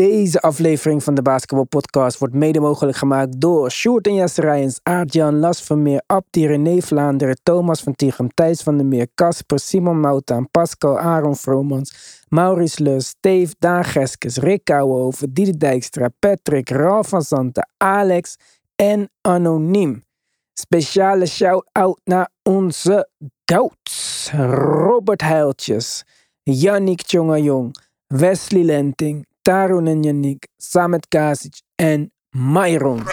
Deze aflevering van de Basketball Podcast wordt mede mogelijk gemaakt door Sjoerd en Jesse Rijens, Aart-Jan Las Vermeer, Abdi René Vlaanderen, Thomas van Tichem, Thijs van der Meer, Casper, Simon Moutaan, Pascal, Aaron Vromans, Maurice Lus, Steve, Daan Geskes, Rick Kouwenhoven, Diede Dijkstra, Patrick, Ralf van Zanten, Alex en Anoniem. Speciale shout-out naar onze goats. Robert Heiltjes, Yannick Tjongajong, Wesley Lenting, Tarun en Yannick, Samet Kasic en Myron.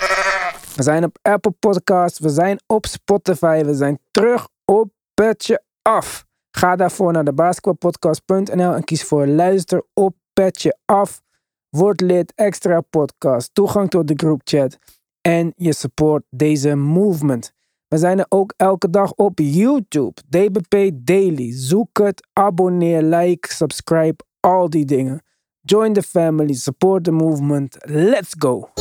We zijn op Apple Podcasts, we zijn op Spotify, we zijn terug op Petje Af. Ga daarvoor naar de basketbalpodcast.nl en kies voor luister op Petje Af. Word lid, extra podcast, toegang tot de groupchat en je support deze movement. We zijn er ook elke dag op YouTube. DBP Daily. Zoek het, abonneer, like, subscribe, al die dingen. Join the family, support the movement. Let's go.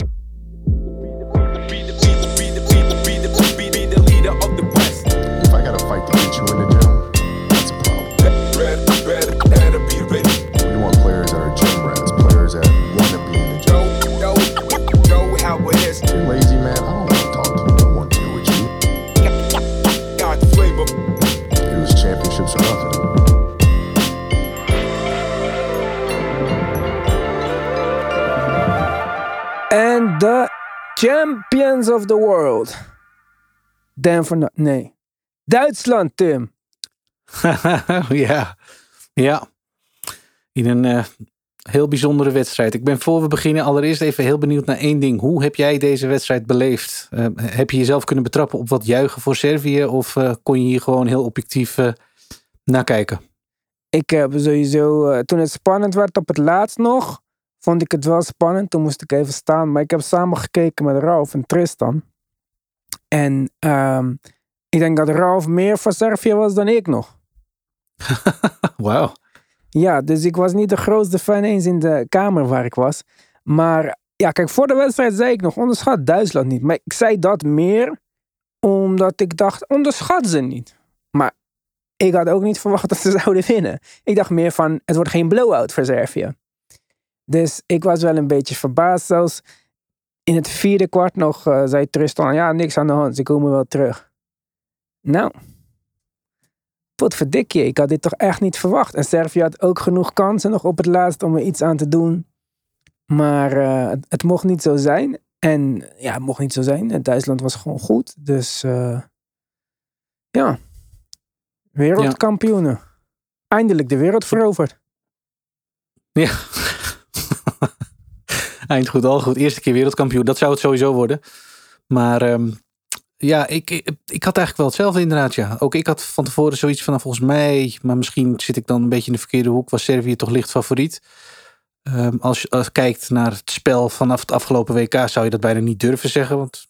The champions of the world. Denver, no- nee. Duitsland, Tim. ja, ja. In een eh, heel bijzondere wedstrijd. Ik ben voor we beginnen allereerst even heel benieuwd naar één ding. Hoe heb jij deze wedstrijd beleefd? Eh, heb je jezelf kunnen betrappen op wat juichen voor Servië? Of eh, kon je hier gewoon heel objectief naar kijken? Ik heb sowieso, toen het spannend werd op het laatst nog, vond ik het wel spannend. Toen moest ik even staan. Maar ik heb samen gekeken met Ralf en Tristan. En ehm, ik denk dat Ralf meer voor Servië was dan ik nog. Wauw. Ja, dus ik was niet de grootste fan eens in de kamer waar ik was. Maar ja, kijk, voor de wedstrijd zei ik nog, onderschat Duitsland niet. Maar ik zei dat meer omdat ik dacht, onderschat ze niet. Maar ik had ook niet verwacht dat ze zouden winnen. Ik dacht meer van, het wordt geen blowout voor Servië. Dus ik was wel een beetje verbaasd. Zelfs in het vierde kwart nog eh, zei Tristan, ja, niks aan de hand, ze komen wel terug. Nou, potverdikje, ik had dit toch echt niet verwacht. En Servië had ook genoeg kansen nog op het laatst om er iets aan te doen. Maar eh, het, mocht niet zo zijn. En ja, het mocht niet zo zijn. Duitsland was gewoon goed. Dus eh, ja, wereldkampioenen. Eindelijk de wereld veroverd. Ja. Eind goed, al goed. Eerste keer wereldkampioen. Dat zou het sowieso worden. Maar ehm, ja, ik, ik, had eigenlijk wel hetzelfde inderdaad. Ja. Ook ik had van tevoren zoiets van, nou, volgens mij, maar misschien zit ik dan een beetje in de verkeerde hoek, was Servië toch licht favoriet. Ehm, als, je, als kijkt naar het spel vanaf het afgelopen WK, zou je dat bijna niet durven zeggen. Want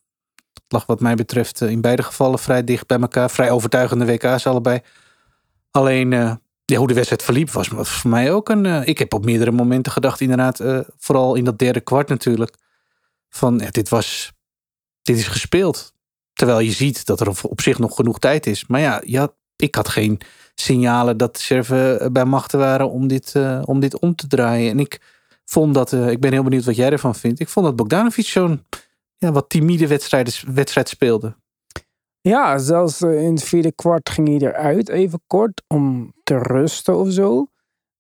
het lag wat mij betreft eh, in beide gevallen vrij dicht bij elkaar. Vrij overtuigende WK's allebei. Alleen eh, ja, hoe de wedstrijd verliep was voor mij ook een... eh, ik heb op meerdere momenten gedacht inderdaad, eh, vooral in dat derde kwart natuurlijk. Van ja, dit was, dit is gespeeld. Terwijl je ziet dat er op- zich nog genoeg tijd is. Maar ja, ik had geen signalen dat de Serven bij machten waren om dit, eh, om dit om te draaien. En ik vond dat, eh, ik ben heel benieuwd wat jij ervan vindt. Ik vond dat Bogdanovic zo'n ja, wat timide wedstrijd, wedstrijd speelde. Ja, zelfs eh, in het vierde kwart ging hij eruit even kort om te rusten of zo.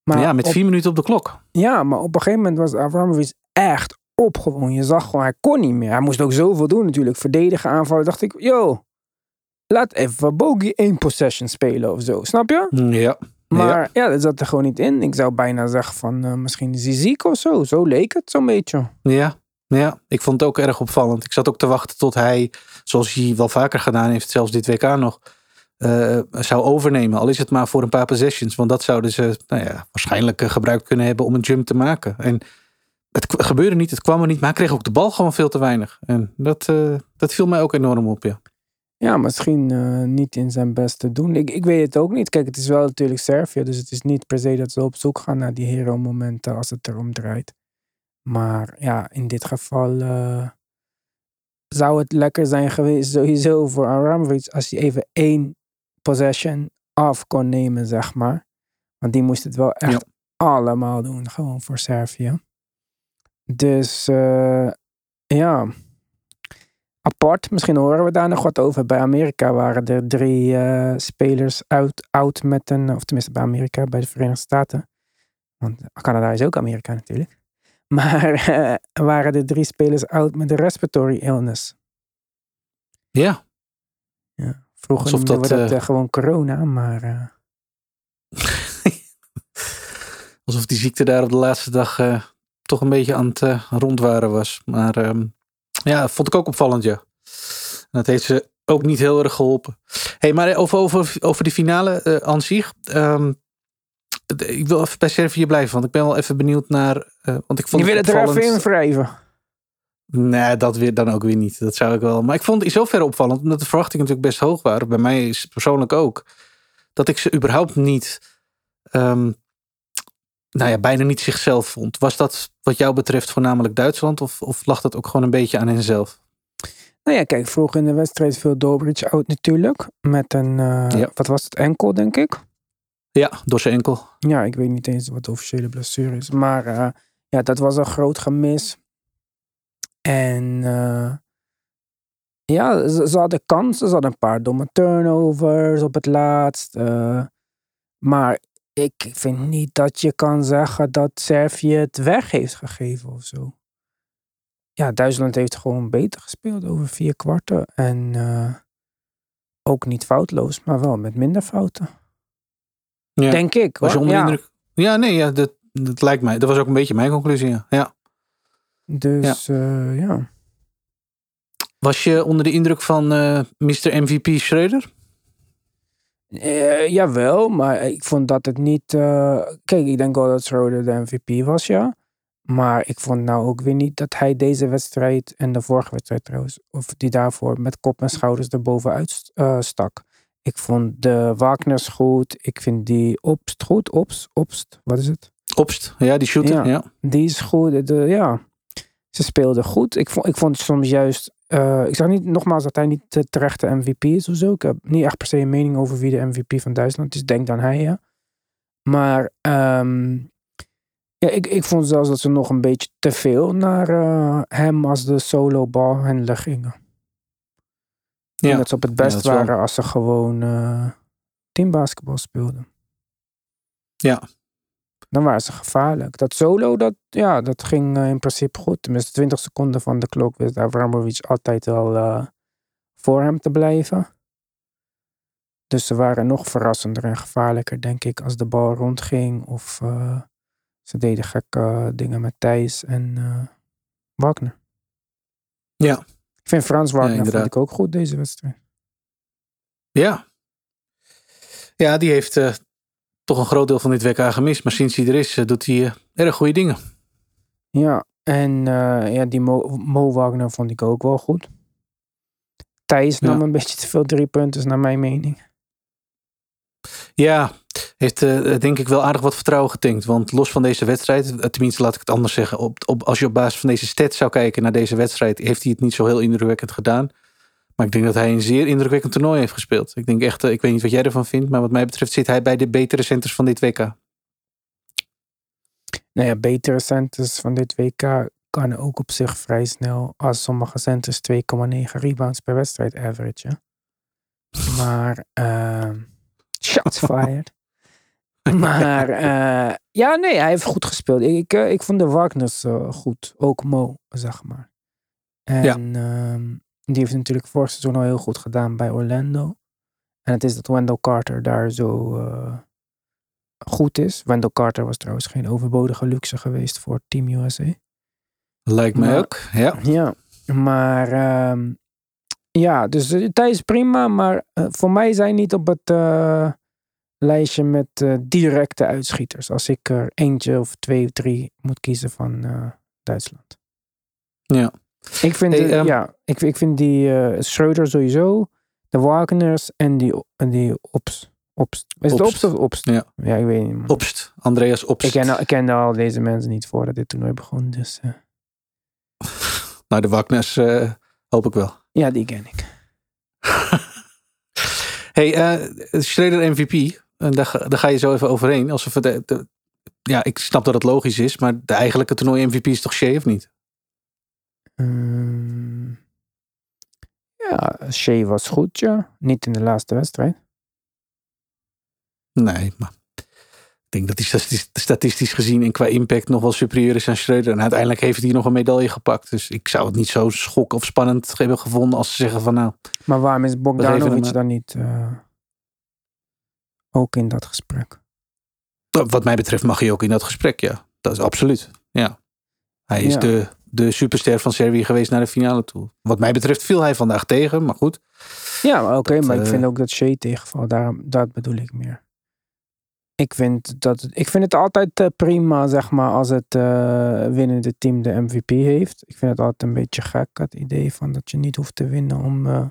Maar ja, met op- vier minuten op de klok. Ja, maar op een gegeven moment was Avramovic echt opgewonden. Je zag gewoon, hij kon niet meer. Hij moest ook zoveel doen natuurlijk. Verdedigen, aanvallen. Dacht ik, yo, laat even Bogie één possession spelen of zo. Snap je? Ja. Maar ja, dat zat er gewoon niet in. Ik zou bijna zeggen van, eh, misschien is hij ziek of zo. Zo leek het zo'n beetje. Ja, ja, ik vond het ook erg opvallend. Ik zat ook te wachten tot hij, zoals hij wel vaker gedaan heeft, zelfs dit WK nog, eh, zou overnemen. Al is het maar voor een paar possessions. Want dat zouden ze nou ja, waarschijnlijk eh, gebruikt kunnen hebben om een jump te maken. En het gebeurde niet, het kwam er niet. Maar hij kreeg ook de bal gewoon veel te weinig. En dat, eh, dat viel mij ook enorm op, ja. Ja, misschien niet in zijn best te doen. Ik, ik weet het ook niet. Kijk, het is wel natuurlijk Servië. Dus het is niet per se dat ze op zoek gaan naar die hero-momenten als het erom draait. Maar ja, in dit geval zou het lekker zijn geweest sowieso voor Abramovic als hij even één possession af kon nemen, zeg maar. Want die moest het wel echt Ja. allemaal doen, gewoon voor Servië. Dus uh, ja, apart. Misschien horen we daar nog wat over. Bij Amerika waren er drie uh, spelers oud, oud met een, of tenminste bij Amerika, bij de Verenigde Staten. Want Canada is ook Amerika natuurlijk. Maar uh, waren er drie spelers oud met een respiratory illness. Ja. ja. Vroeger noemden dat, we dat uh, gewoon corona, maar... Alsof die ziekte daar op de laatste dag toch een beetje aan het rondwaren was. Maar um, ja, vond ik ook opvallend, ja. dat heeft ze ook niet heel erg geholpen. hey, maar over, over, over die finale uh, aan zich. Um, ik wil even bij Servië blijven, want ik ben wel even benieuwd naar. Uh, want ik vond Je wil het er even in wrijven. Nee, dat weer dan ook weer niet. Dat zou ik wel. Maar ik vond het in zoverre opvallend, omdat de verwachtingen natuurlijk best hoog waren. Bij mij is persoonlijk ook. Dat ik ze überhaupt niet. Um, nou ja, bijna niet zichzelf vond. Was dat wat jou betreft voornamelijk Duitsland? Of, of lag dat ook gewoon een beetje aan henzelf? Nou ja, kijk, vroeg in de wedstrijd viel Dobridge out natuurlijk. Met een, uh, wat was het, enkel denk ik? Ja, door zijn enkel. Ja, ik weet niet eens wat de officiële blessure is. Maar uh, ja, dat was een groot gemis. En uh, ja, ze, hadden kansen. Ze hadden een paar domme turnovers op het laatst. maar ik vind niet dat je kan zeggen dat Servië het weg heeft gegeven of zo. Ja, Duitsland heeft gewoon beter gespeeld over vier kwarten. En ook niet foutloos, maar wel met minder fouten. Ja. Denk ik. Was je onder ja. indruk? Ja, nee, ja, dat, dat lijkt mij. Dat was ook een beetje mijn conclusie. Ja. ja. Dus ja. Uh, ja. Was je onder de indruk van uh, Mr. MVP Schreuder? Uh, jawel, maar ik vond dat het niet. Kijk, ik denk wel dat Schroeder de MVP was, ja. Maar ik vond nou ook weer niet dat hij deze wedstrijd en de vorige wedstrijd trouwens, of die daarvoor met kop en schouders erbovenuit stak. Ik vond de Wagners goed. Ik vind die Opst goed. Opst, Opst, wat is het? Opst, ja, die shooter. Ja, ja. Die is goed. De, ja, ze speelden goed. Ik vond, ik vond soms juist uh, ik zeg niet nogmaals dat hij niet de terechte MVP is of zo. Ik heb niet echt per se een mening over wie de MVP van Duitsland is. Denk dan hij, ja. Maar um, ja, ik, ik vond zelfs dat ze nog een beetje te veel naar uh, hem als de solo balhandler gingen. Ja. En dat ze op het best ja, waren wel... als ze gewoon uh, teambasketbal speelden. Ja, dan waren ze gevaarlijk. Dat solo, dat, ja, dat ging uh, in principe goed. Tenminste, 20 seconden van de klok wist Avramovic altijd wel uh, voor hem te blijven. Dus ze waren nog verrassender en gevaarlijker, denk ik, als de bal rondging. Of ze deden gekke dingen met Thijs en Wagner. Ja. Ik vind Frans Wagner ja, vond ik ook goed deze wedstrijd. Ja. Ja, die heeft toch een groot deel van dit WK gemist. Maar sinds hij er is, eh, doet hij uh, erg goede dingen. Ja, en ja, die Mo, Mo, Wagner vond ik ook wel goed. Thijs ja. nam een beetje te veel drie punten, naar mijn mening. Ja, heeft uh, denk ik wel aardig wat vertrouwen getankt. Want los van deze wedstrijd, tenminste laat ik het anders zeggen. Op, op, als je op basis van deze stats zou kijken naar deze wedstrijd, heeft hij het niet zo heel indrukwekkend gedaan. Maar ik denk dat hij een zeer indrukwekkend toernooi heeft gespeeld. Ik denk echt, eh, ik weet niet wat jij ervan vindt, maar wat mij betreft zit hij bij de betere centers van dit WK. Nou ja, betere centers van dit WK kan ook op zich vrij snel als sommige centers 2,9 rebounds per wedstrijd average. Maar, uh, shots fired. maar uh, ja, nee, hij heeft goed gespeeld. Ik, ik, eh, ik vond de Wagners uh, goed. Ook Mo, zeg maar. En ja. Uh, die heeft natuurlijk vorig seizoen al heel goed gedaan bij Orlando. En het is dat Wendell Carter daar zo uh, goed is. Wendell Carter was trouwens geen overbodige luxe geweest voor Team USA. Lijkt mij ook, ja. Ja, maar uh, ja, dus is prima. Maar voor mij zijn niet op het lijstje met directe uitschieters. Als ik er eentje of twee of drie moet kiezen van Duitsland. Ja. Ik vind, hey, um, ja, ik, ik vind die uh, Schreuder sowieso, de Wagners en die, en die Ops. Opst. Is het Opst of Opst? Ja. ja, ik weet niet. Man. Opst, Andreas Opst. Ik ken, ik ken al deze mensen niet voordat dit toernooi begon, dus... Uh. nou, de Wagners uh, hoop ik wel. Ja, die ken ik. hey, uh, Schreuder MVP, daar, daar ga je zo even overheen. Alsof het, de, ja, ik snap dat het logisch is, maar de eigenlijke toernooi MVP is toch Shea of niet? Ehm, ja, Shea was goed, ja. Niet in de laatste wedstrijd. Nee, maar ik denk dat hij statistisch, statistisch gezien en qua impact nog wel superieur is aan Schreuder. En uiteindelijk heeft hij nog een medaille gepakt. Dus ik zou het niet zo schok of spannend hebben gevonden als ze zeggen van nou... Maar waarom is Bogdanovic hem, dan niet eh, ook in dat gesprek? Wat mij betreft mag hij ook in dat gesprek, ja. Dat is absoluut, ja. Hij is Ja. de, de superster van Servië geweest naar de finale toe. Wat mij betreft viel hij vandaag tegen, maar goed. Ja, oké, maar ik eh, vind ook dat Shea tegenvalt. Daarom, dat bedoel ik meer. Ik vind, dat, ik vind het altijd eh, prima, zeg maar, als het eh, winnende team de MVP heeft. Ik vind het altijd een beetje gek, het idee van dat je niet hoeft te winnen om eh,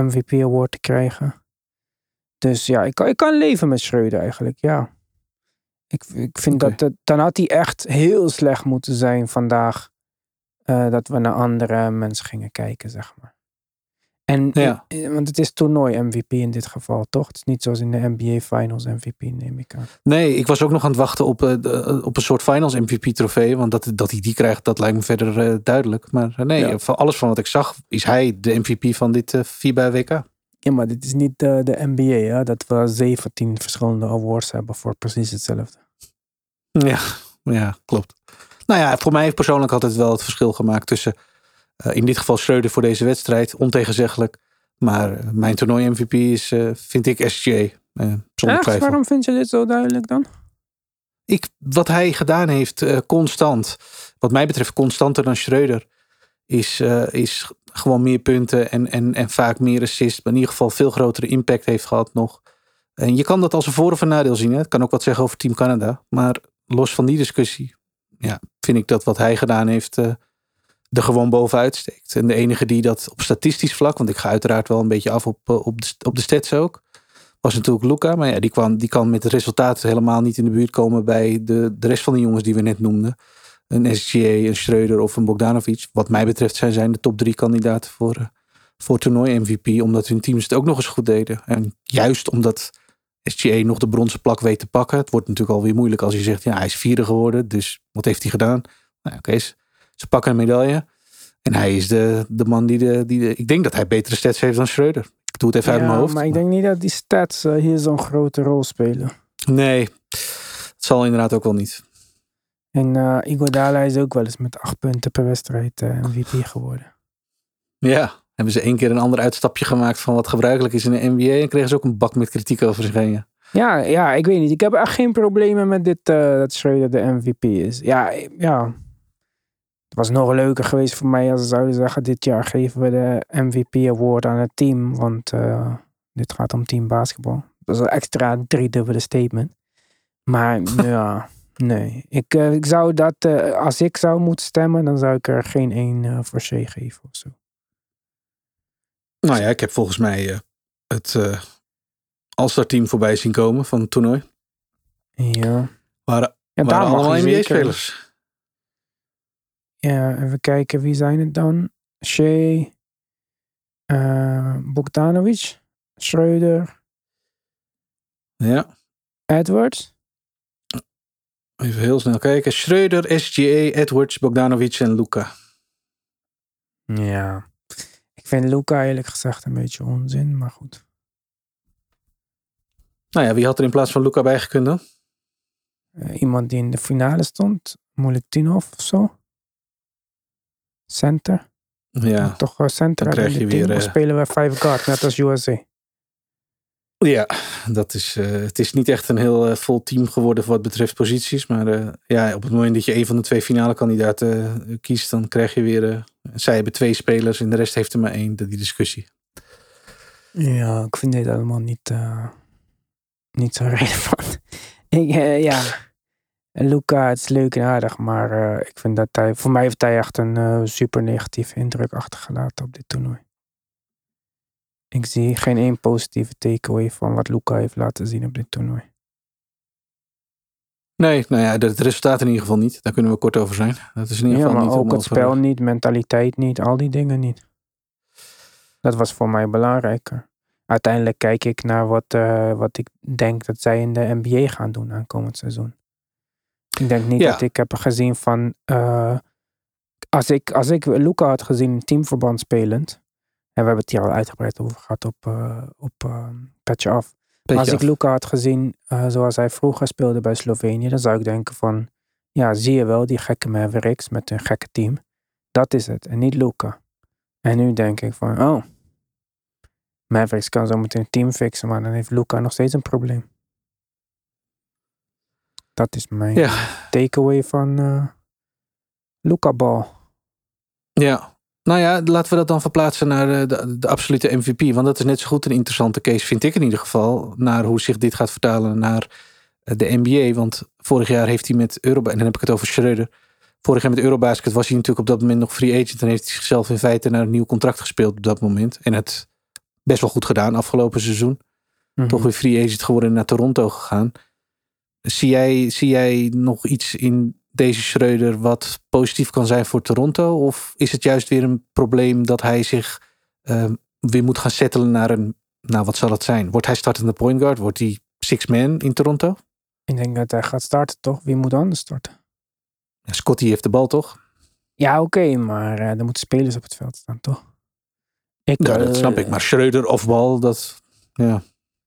MVP award te krijgen. Dus ja, ik kan, ik kan leven met Schreuder eigenlijk, ja. Ik, ik vind dat dan had hij echt heel slecht moeten zijn vandaag. eh, dat we naar andere mensen gingen kijken, zeg maar. En, Ja. eh, want het is toernooi MVP in dit geval, toch? Het is niet zoals in de NBA Finals MVP, neem ik aan. Nee, ik was ook nog aan het wachten op, eh, de- op een soort finals MVP trofee. Want dat, dat hij die krijgt, dat lijkt me verder duidelijk. Maar nee, Ja. van alles van wat ik zag, is hij de MVP van dit FIBA WK. Ja, maar dit is niet de, de NBA, hè? Dat we 17 verschillende awards hebben voor precies hetzelfde. Ja, ja, klopt. Nou ja, voor mij heeft persoonlijk altijd wel het verschil gemaakt tussen eh, in dit geval Schreuder voor deze wedstrijd, ontegenzeggelijk. Maar eh, mijn toernooi MVP is, eh, vind ik SJ. eh, zonder Echt? Waarom vind je dit zo duidelijk dan? Ik, wat hij gedaan heeft, eh, constant, wat mij betreft constanter dan Schreuder, is, eh, is gewoon meer punten en, en, en vaak meer assists. Maar in ieder geval veel grotere impact heeft gehad nog. En je kan dat als een voor- of een nadeel zien. Hè? Het kan ook wat zeggen over Team Canada. Maar los van die discussie, ja, vind ik dat wat hij gedaan heeft eh, er gewoon bovenuit steekt. En de enige die dat op statistisch vlak, want ik ga uiteraard wel een beetje af op, eh, op, de, op de stats ook, was natuurlijk Luca. Maar ja, die, kwam, die kan met het resultaat helemaal niet in de buurt komen bij de, de rest van de jongens die we net noemden. Een SGA, een Schreuder of een Bogdanovic. Wat mij betreft zijn zij de top drie kandidaten voor, eh, voor toernooi MVP. Omdat hun teams het ook nog eens goed deden. En juist omdat SGA nog de bronzen plak weet te pakken. Het wordt natuurlijk alweer moeilijk als je zegt, ja, hij is vierde geworden. Dus wat heeft hij gedaan? Nou, oké, ze, ze pakken een medaille. En hij is de, de man die de, die de... Ik denk dat hij betere stats heeft dan Schreuder. Ik doe het even uit mijn hoofd. maar ik denk niet dat die stats eh, hier zo'n grote rol spelen. Nee, het zal inderdaad ook wel niet. En eh Iguodala is ook wel eens met acht punten per wedstrijd eh, MVP geworden. Ja, hebben ze één keer een ander uitstapje gemaakt van wat gebruikelijk is in de NBA. En kregen ze ook een bak met kritiek over zich heen. ja. Ja, ik weet niet. Ik heb echt geen problemen met dit eh, dat Schreuder de MVP is. Ja, ja. Het was nog leuker geweest voor mij als ze zouden zeggen: dit jaar geven we de MVP award aan het team. Want dit gaat om team basketbal. Dat is een extra driedubbele statement. Maar ja, nee. Ik, eh, ik zou dat, eh, als ik zou moeten stemmen, dan zou ik er geen één eh, voor C geven of zo. Nou ja, ik heb volgens mij het All-Star team voorbij zien komen van het toernooi. Ja. Waren, Ja, waren allemaal NBA-spelers. Ja, even kijken, wie zijn het dan? Shea, Bogdanovic, Schreuder, Ja, Edwards. Even heel snel kijken. Schreuder, SGA, Edwards, Bogdanovic en Luca. Ja. Ik vind Luca eerlijk gezegd een beetje onzin, maar goed. Nou ja, wie had er in plaats van Luca bijgekund dan? Eh, iemand die in de finale stond, Moletinov of zo. Center. Ja, Toch wel center dan krijg je weer, eh, spelen we five guard, net als USA. Ja dat is, eh, het is niet echt een heel eh, vol team geworden wat betreft posities. Maar eh, ja, op het moment dat je een van de twee finale kandidaten kiest, dan krijg je weer... zij hebben twee spelers en de rest heeft er maar één. Die discussie. Ja, ik vind dit allemaal niet, niet zo relevant. ik, ja, Luca, het is leuk en aardig, maar ik vind dat hij, voor mij heeft hij echt een super negatieve indruk achtergelaten op dit toernooi. Ik zie geen één positieve takeaway van wat Luca heeft laten zien op dit toernooi. Nee, nou ja, het resultaat in ieder geval niet. Daar kunnen we kort over zijn. Dat is in ieder Ja, geval maar niet ook het spel niet, mentaliteit niet, al die dingen niet. Dat was voor mij belangrijker. Uiteindelijk kijk ik naar wat, eh, wat ik denk dat zij in de NBA gaan doen aankomend seizoen. Ik denk niet Ja. dat ik heb gezien van. eh, als, ik, als ik Luca had gezien in teamverband spelend. En we hebben het hier al uitgebreid over gehad op, eh op Petje Af. Als ik Luca had gezien eh, zoals hij vroeger speelde bij Slovenië, dan zou ik denken van, ja, zie je wel, die gekke Mavericks met een gekke team. Dat is het, en niet Luca. En nu denk ik van, oh, Mavericks kan zo meteen een team fixen, maar dan heeft Luca nog steeds een probleem. Dat is mijn Ja. takeaway van Luca Ball. Ja. Nou ja, laten we dat dan verplaatsen naar de, de, de absolute MVP. Want dat is net zo goed een interessante case, vind ik in ieder geval. Naar hoe zich dit gaat vertalen naar eh, de NBA. Want vorig jaar heeft hij met Eurobasket, en dan heb ik het over Schreuder. Vorig jaar met Eurobasket was hij natuurlijk op dat moment nog free agent. En heeft hij zichzelf in feite naar een nieuw contract gespeeld op dat moment. En het best wel goed gedaan afgelopen seizoen. Mhm. Toch weer free agent geworden en naar Toronto gegaan. Zie jij, zie jij nog iets in deze Schreuder wat positief kan zijn voor Toronto? Of is het juist weer een probleem dat hij zich eh, weer moet gaan settelen naar een, nou wat zal het zijn? Wordt hij startende point guard? Wordt hij six man in Toronto? Ik denk dat hij gaat starten, toch? Wie moet anders starten? Ja, Scotty heeft de bal toch? Ja, oké, maar eh, er moeten spelers op het veld staan, toch? Ik, Ja, dat eh, snap ik. Maar Schreuder of bal, dat. Ja.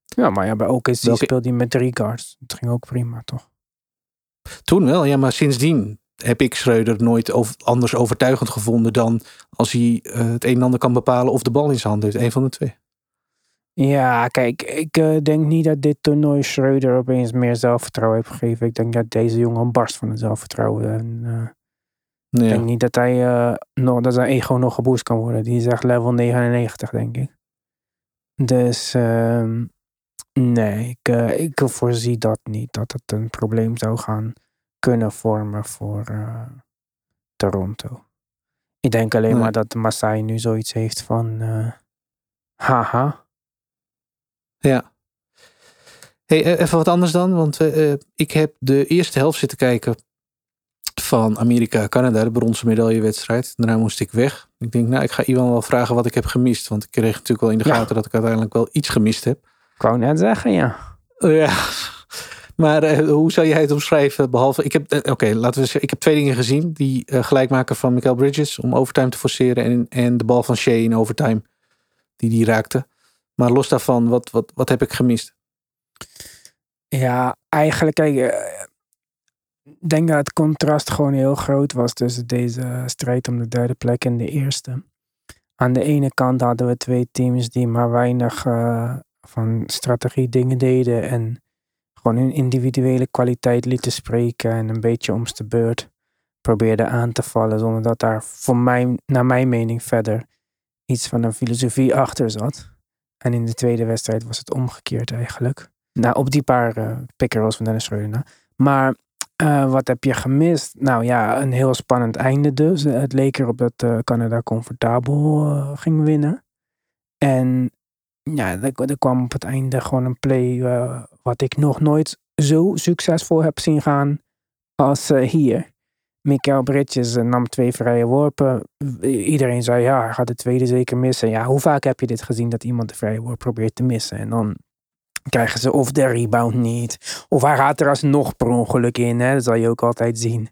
Ja, maar ja, bij OKC Welke- speelde hij met drie guards. Dat ging ook prima, toch? Toen wel, ja, maar sindsdien heb ik Schreuder nooit over, anders overtuigend gevonden dan als hij eh, het een en ander kan bepalen of de bal in zijn hand heeft. Een van de twee. Ja, kijk, ik eh, denk niet dat dit toernooi Schreuder opeens meer zelfvertrouwen heeft gegeven. Ik denk dat deze jongen een barst van het zelfvertrouwen. En, eh, Ik denk niet dat hij nog, dat zijn ego nog geboost kan worden. Die is echt level 99, denk ik. Dus ehm, nee, ik, eh, ik voorzie dat niet. Dat het een probleem zou gaan kunnen vormen voor eh, Toronto. Ik denk alleen Nee. maar dat Masai nu zoiets heeft van... eh, haha. Ja. Hey, eh, even wat anders dan, want ik heb de eerste helft zitten kijken van Amerika-Canada, de bronzen medaillewedstrijd. Daarna moest ik weg. Ik denk, nou, ik ga Iwan wel vragen wat ik heb gemist, want ik kreeg natuurlijk wel in de Ja. gaten dat ik uiteindelijk wel iets gemist heb. Ik wou net zeggen, ja. Ja. Maar eh, hoe zou jij het omschrijven? Behalve, ik heb, eh, oké, laten we zeggen, ik heb twee dingen gezien. Die eh, gelijkmaker van Michael Bridges om overtime te forceren en, en de bal van Shea in overtime die die raakte. Maar los daarvan, wat, wat, wat heb ik gemist? Ja, eigenlijk, kijk, ik denk dat het contrast gewoon heel groot was tussen deze strijd om de derde plek en de eerste. Aan de ene kant hadden we twee teams die maar weinig eh, van strategie dingen deden en gewoon hun individuele kwaliteit lieten spreken en een beetje om de beurt probeerden aan te vallen zonder dat daar voor mij, naar mijn mening verder iets van een filosofie achter zat. En in de tweede wedstrijd was het omgekeerd eigenlijk. Nou, op die paar uh, van Dennis Schreuder. Maar eh, wat heb je gemist? Nou ja, een heel spannend einde dus. Het leek erop dat eh, Canada comfortabel eh, ging winnen. En ja, er, kwam op het einde gewoon een play eh, wat ik nog nooit zo succesvol heb zien gaan als eh, hier. Mikael Bridges eh, nam twee vrije worpen. Iedereen zei, ja, hij gaat de tweede zeker missen. Ja, hoe vaak heb je dit gezien dat iemand de vrije worp probeert te missen? En dan krijgen ze of de rebound niet. Of hij gaat er alsnog per ongeluk in. Hè? Dat zal je ook altijd zien.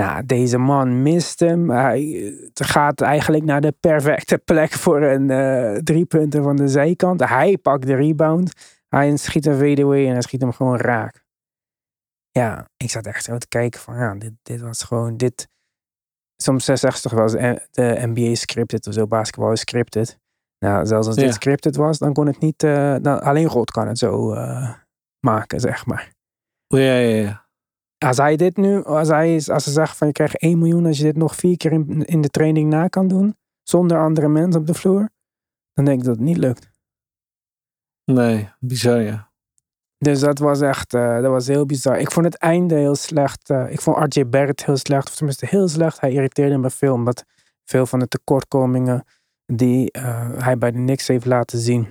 Nou, deze man mist hem. Hij gaat eigenlijk naar de perfecte plek voor een eh driepunter van de zijkant. Hij pakt de rebound. Hij schiet een fadeaway en hij schiet hem gewoon raak. Ja, ik zat echt zo te kijken van ja, dit, dit was gewoon dit. Soms zegt toch wel eens eh, de NBA scripted of zo, basketbal is scripted. Nou, zelfs als Ja. dit scripted was, dan kon het niet, eh, dan, alleen God kan het zo eh, maken, zeg maar. Ja, ja, ja. Als hij dit nu, als, hij is, als ze zeggen van je krijgt 1 miljoen als je dit nog vier keer in, in de training na kan doen, zonder andere mensen op de vloer, dan denk ik dat het niet lukt. Nee, bizar ja. Dus dat was echt, eh, dat was heel bizar. Ik vond het einde heel slecht. eh, ik vond RJ Barrett heel slecht, of tenminste heel slecht. Hij irriteerde me veel, omdat veel van de tekortkomingen die eh, hij bij de Knicks heeft laten zien,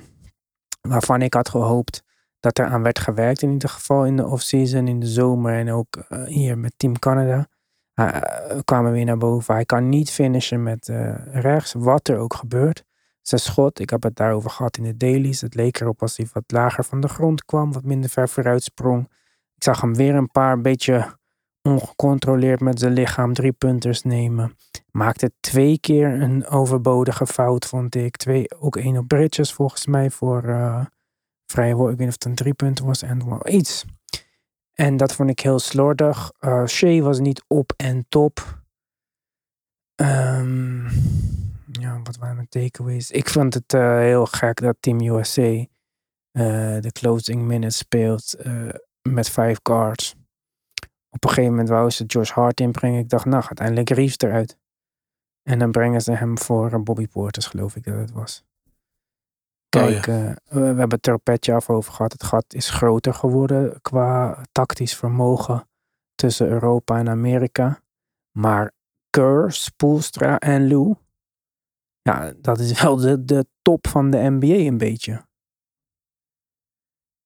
waarvan ik had gehoopt dat er aan werd gewerkt, in ieder geval in de offseason, in de zomer en ook eh, hier met Team Canada, uh, kwamen weer naar boven. Hij kan niet finishen met eh, rechts, wat er ook gebeurt. Zijn schot, ik heb het daarover gehad in de dailies. Het leek erop als hij wat lager van de grond kwam, wat minder ver vooruit sprong. Ik zag hem weer een paar beetje ongecontroleerd met zijn lichaam drie punters nemen. Maakte twee keer een overbodige fout, vond ik. Twee, ook één op Bridges volgens mij voor vrije worp. Ik weet niet of het een drie punten was en well, iets. En dat vond ik heel slordig. Uh, Shea was niet op en top. Um, ja, wat waren mijn takeaways? Ik vond het uh, heel gek dat Team USA uh, de closing minutes speelt met vijf guards. Op een gegeven moment wou ze Josh Hart inbrengen. Ik dacht, nou, uiteindelijk Reeves eruit. En dan brengen ze hem voor Bobby Porters, geloof ik dat het was. Kijk, oh, ja. uh, we, hebben het er petje af over gehad. Het gat is groter geworden qua tactisch vermogen tussen Europa en Amerika. Maar Kerr, Spoelstra en Lou, ja, dat is wel de, de top van de NBA een beetje.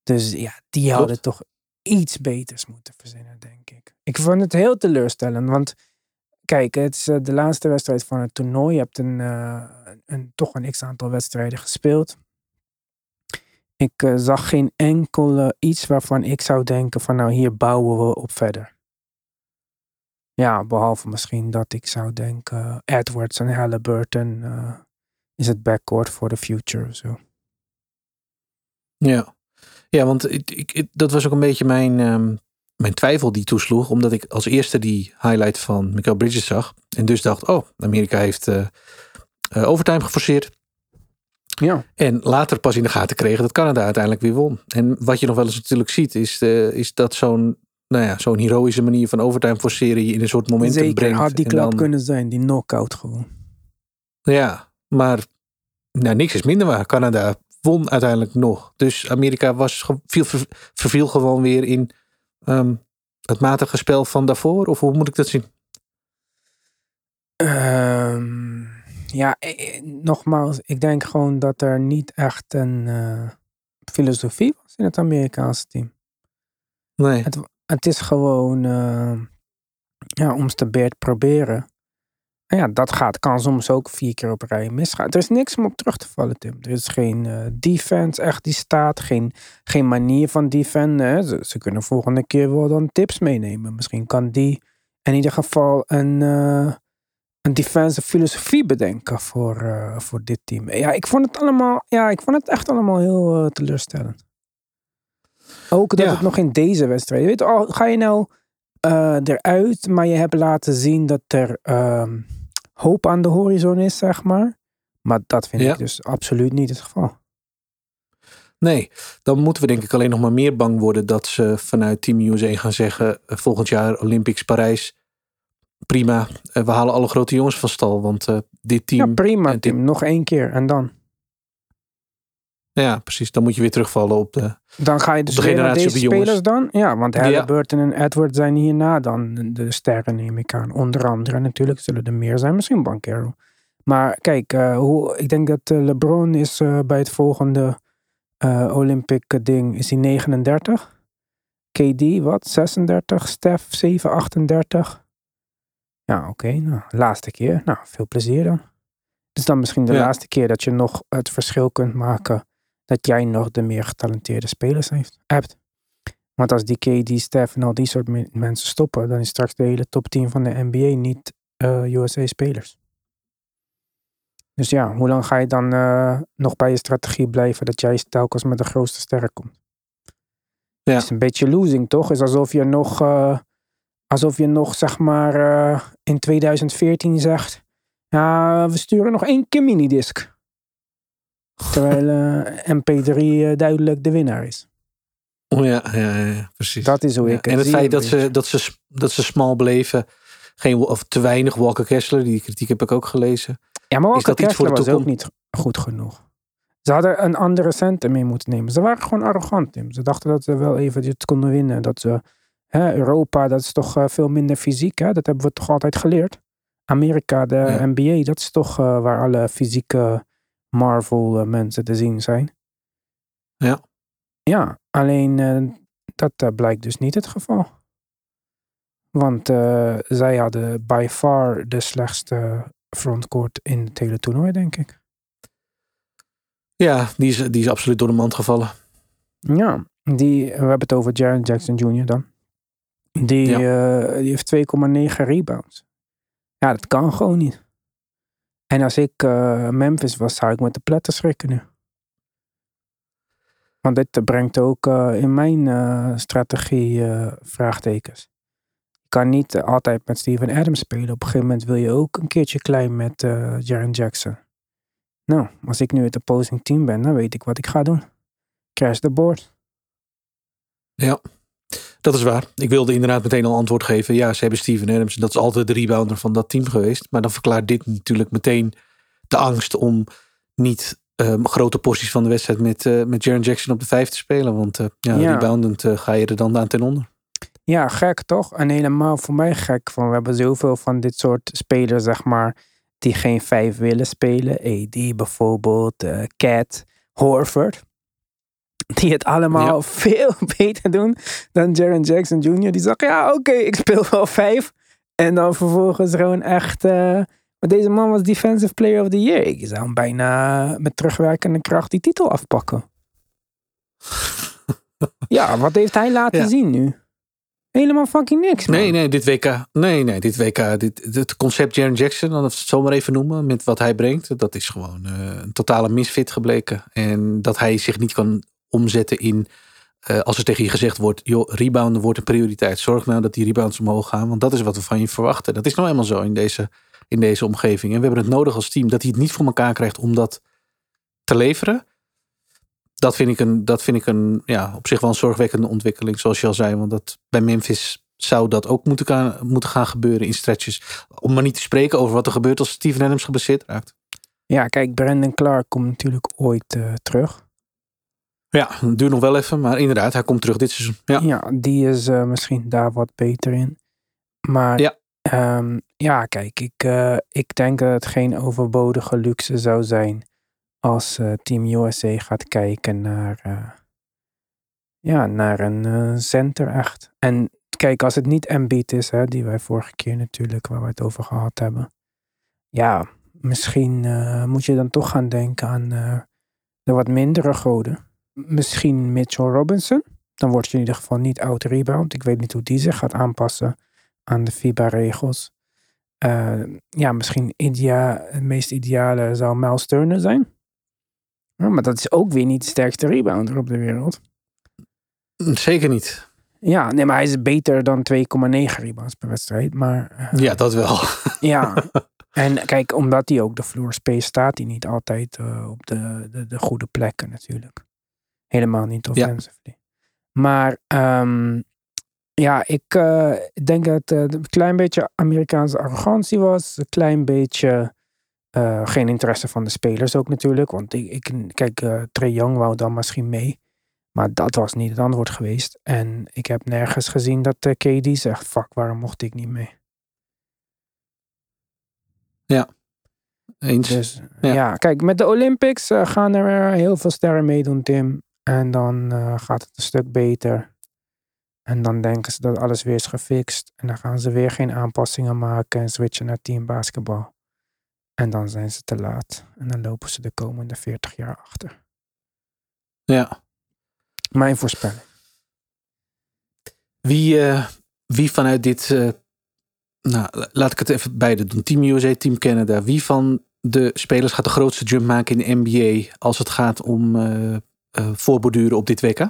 Dus ja, die hadden toch iets beters moeten verzinnen, denk ik. Ik vond het heel teleurstellend, want kijk, het is eh, de laatste wedstrijd van het toernooi. Je hebt een, uh, een, toch een x-aantal wedstrijden gespeeld. Ik uh, zag geen enkele iets waarvan ik zou denken van nou hier bouwen we op verder. Ja, behalve misschien dat ik zou denken Edwards en Halliburton is het backcourt for the future of zo. Ja. Ja, want ik, ik, dat was ook een beetje mijn, um, mijn twijfel die toesloeg. Omdat ik als eerste die highlight van Michael Bridges zag. En dus dacht, oh, Amerika heeft uh, overtime geforceerd. Ja. En later pas in de gaten kregen dat Canada uiteindelijk weer won. En wat je nog wel eens natuurlijk ziet, is, uh, is dat zo'n nou ja, zo'n heroïsche manier van overtime forceren je in een soort momentum Zeker, brengt. had die klap dan... kunnen zijn, die knockout gewoon. Ja, maar nou, niks is minder waar. Canada won uiteindelijk nog. Dus Amerika was, viel, verviel gewoon weer in um, het matige spel van daarvoor? Of hoe moet ik dat zien? Um, ja, eh, nogmaals, ik denk gewoon dat er niet echt een uh, filosofie was in het Amerikaanse team. Nee. Het, het is gewoon uh, ja, om te beurt proberen. En ja, dat gaat, kan soms ook vier keer op rij misgaan. Er is niks om op terug te vallen, Tim. Er is geen uh, defense echt die staat. Geen, geen manier van defenden. Ze, ze, kunnen volgende keer wel dan tips meenemen. Misschien kan die in ieder geval een, een defensive filosofie bedenken voor, uh, voor dit team. Ja, ik vond het allemaal, ja, ik vond het echt allemaal heel teleurstellend. Ook dat ja. het nog in deze wedstrijd. Weet je, ga je nou eruit, maar je hebt laten zien dat er ehm, hoop aan de horizon is, zeg maar. Maar dat vind ja. ik dus absoluut niet het geval. Nee, dan moeten we denk ik alleen nog maar meer bang worden dat ze vanuit Team USA gaan zeggen volgend jaar Olympics Parijs. Prima, we halen alle grote jongens van stal, want uh, dit team... Ja, prima dit... Tim, nog één keer en dan. Ja, precies. Dan moet je weer terugvallen op de Dan ga je dus de generatie deze de spelers dan? Ja, want Halliburton ja. en Edward zijn hierna dan de sterren, neem ik aan. Onder andere natuurlijk zullen er meer zijn. Misschien Bankero. Maar kijk, uh, hoe, ik denk dat uh, LeBron is uh, bij het volgende Olympic ding is hij 39. KD wat? 36. Steph 7, 38. Ja, oké. Okay, nou, laatste keer. Nou, veel plezier dan. Het is dan misschien de ja. laatste keer dat je nog het verschil kunt maken dat jij nog de meer getalenteerde spelers heeft, hebt. Want als die KD, Steph en al die soort mensen stoppen, dan is straks de hele top 10 van de NBA niet uh, USA-spelers. Dus ja, hoe lang ga je dan uh, nog bij je strategie blijven dat jij telkens met de grootste sterren komt? Ja. Het is een beetje losing, toch? Het is alsof je nog, uh, alsof je nog zeg maar in 2014 zegt, ja, we sturen nog één keer minidisc. Terwijl uh, MP3 uh, duidelijk de winnaar is. Oh ja, ja, ja precies. Dat is hoe ja. ik En het feit dat ze, dat, ze, dat ze smal bleven, geen, of te weinig Walker Kessler, die kritiek heb ik ook gelezen. Ja, maar Walker Kessler was ook niet goed genoeg. Ze hadden een andere center mee moeten nemen. Ze waren gewoon arrogant, Tim. Ze dachten dat ze wel even dit konden winnen. Dat ze, hè, Europa, dat is toch uh, veel minder fysiek. Hè? Dat hebben we toch altijd geleerd. Amerika, de ja. NBA, dat is toch uh, waar alle fysieke Marvel mensen te zien zijn. Ja. Ja, alleen uh, dat blijkt dus niet het geval. Want zij hadden by far de slechtste frontcourt in het hele toernooi, denk ik. Ja, die is, die is absoluut door de mand gevallen. Ja, die, we hebben het over Jaron Jackson Jr. dan. Die, eh, die heeft 2,9 rebounds. Ja, dat kan gewoon niet. En als ik eh, Memphis was, zou ik met de pletten schrikken nu. Want dit brengt ook eh, in mijn strategie vraagtekens. Je kan niet altijd met Steven Adams spelen. Op een gegeven moment wil je ook een keertje klein met Jaren Jackson. Nou, als ik nu het opposing team ben, dan weet ik wat ik ga doen. Crash the board. Ja, dat is waar. Ik wilde inderdaad meteen al antwoord geven. Ja, ze hebben Steven Adams. en Dat is altijd de rebounder van dat team geweest. Maar dan verklaart dit natuurlijk meteen de angst om niet ehm, grote porties van de wedstrijd met, eh met Jaren Jackson op de vijf te spelen. Want eh, ja, Ja. reboundend eh, ga je er dan aan ten onder. Ja, gek toch? En helemaal voor mij gek. Van, we hebben zoveel van dit soort spelers, zeg maar, die geen vijf willen spelen. AD bijvoorbeeld, Cat, Horford. Die het allemaal Ja. veel beter doen dan Jaren Jackson Jr. Die zegt, ja oké, ik speel wel vijf. En dan vervolgens gewoon echt... eh, maar deze man was Defensive Player of the Year. Ik zou hem bijna met terugwerkende kracht die titel afpakken. ja, wat heeft hij laten Ja. zien nu? Helemaal fucking niks, man. Nee, nee, dit WK. Nee, nee, dit WK. Dit, het concept Jaren Jackson, dan het zo maar even noemen, met wat hij brengt, dat is gewoon eh, een totale misfit gebleken. En dat hij zich niet kan omzetten in, eh, als er tegen je gezegd wordt, joh, rebounden wordt een prioriteit. Zorg nou dat die rebounds omhoog gaan, want dat is wat we van je verwachten. Dat is nou eenmaal zo in deze, in deze omgeving. En we hebben het nodig als team dat hij het niet voor elkaar krijgt om dat te leveren. Dat vind ik, een, dat vind ik een, ja, op zich wel een zorgwekkende ontwikkeling, zoals je al zei. Want dat, bij Memphis zou dat ook moeten gaan, moeten gaan gebeuren in stretches. Om maar niet te spreken over wat er gebeurt als Steven Adams geblesseerd raakt. Ja, kijk, Brandon Clark komt natuurlijk ooit eh, terug. Ja, het duurt nog wel even, maar inderdaad, hij komt terug dit seizoen. Ja, Ja, die is eh, misschien daar wat beter in. Maar Ja. ja, ja kijk, ik, eh, ik denk dat het geen overbodige luxe zou zijn als eh, Team USA gaat kijken naar, ja, naar een center echt. En kijk, als het niet Embiid is, hè, die wij vorige keer natuurlijk, waar we het over gehad hebben. Ja, misschien moet je dan toch gaan denken aan de wat mindere goden. Misschien Mitchell Robinson dan word je in ieder geval niet out-rebound. Ik weet niet hoe die zich gaat aanpassen aan de FIBA-regels. Eh, ja, misschien idea, het meest ideale zou Miles Turner zijn. Ja, maar dat is ook weer niet de sterkste rebounder op de wereld. zeker niet. Ja, nee, maar hij is beter dan 2,9 rebounds per wedstrijd. Maar eh, Ja, dat wel. ja, en kijk, omdat hij ook de floor space staat, hij niet altijd eh, op de, de, de goede plekken natuurlijk. Helemaal niet offensively. Maar ehm, ja, ik eh, denk dat het een klein beetje Amerikaanse arrogantie was. Een klein beetje eh, geen interesse van de spelers ook natuurlijk. Want ik, ik kijk, eh Trae Young wou dan misschien mee. Maar dat was niet het antwoord geweest. En ik heb nergens gezien dat eh, KD zegt, fuck, waarom mocht ik niet mee? Eens. Dus Ja. ja. kijk, met de Olympics eh, gaan er heel veel sterren meedoen, Tim. En dan eh, gaat het een stuk beter. En dan denken ze dat alles weer is gefixt. En dan gaan ze weer geen aanpassingen maken en switchen naar team basketbal. En dan zijn ze te laat. En dan lopen ze de komende 40 jaar achter. Ja. Mijn voorspelling. Wie, eh, wie vanuit dit. eh, nou, la- laat ik het even beide doen. Team USA, Team Canada. Wie van de spelers gaat de grootste jump maken in de NBA als het gaat om eh, voorborduren op dit WK?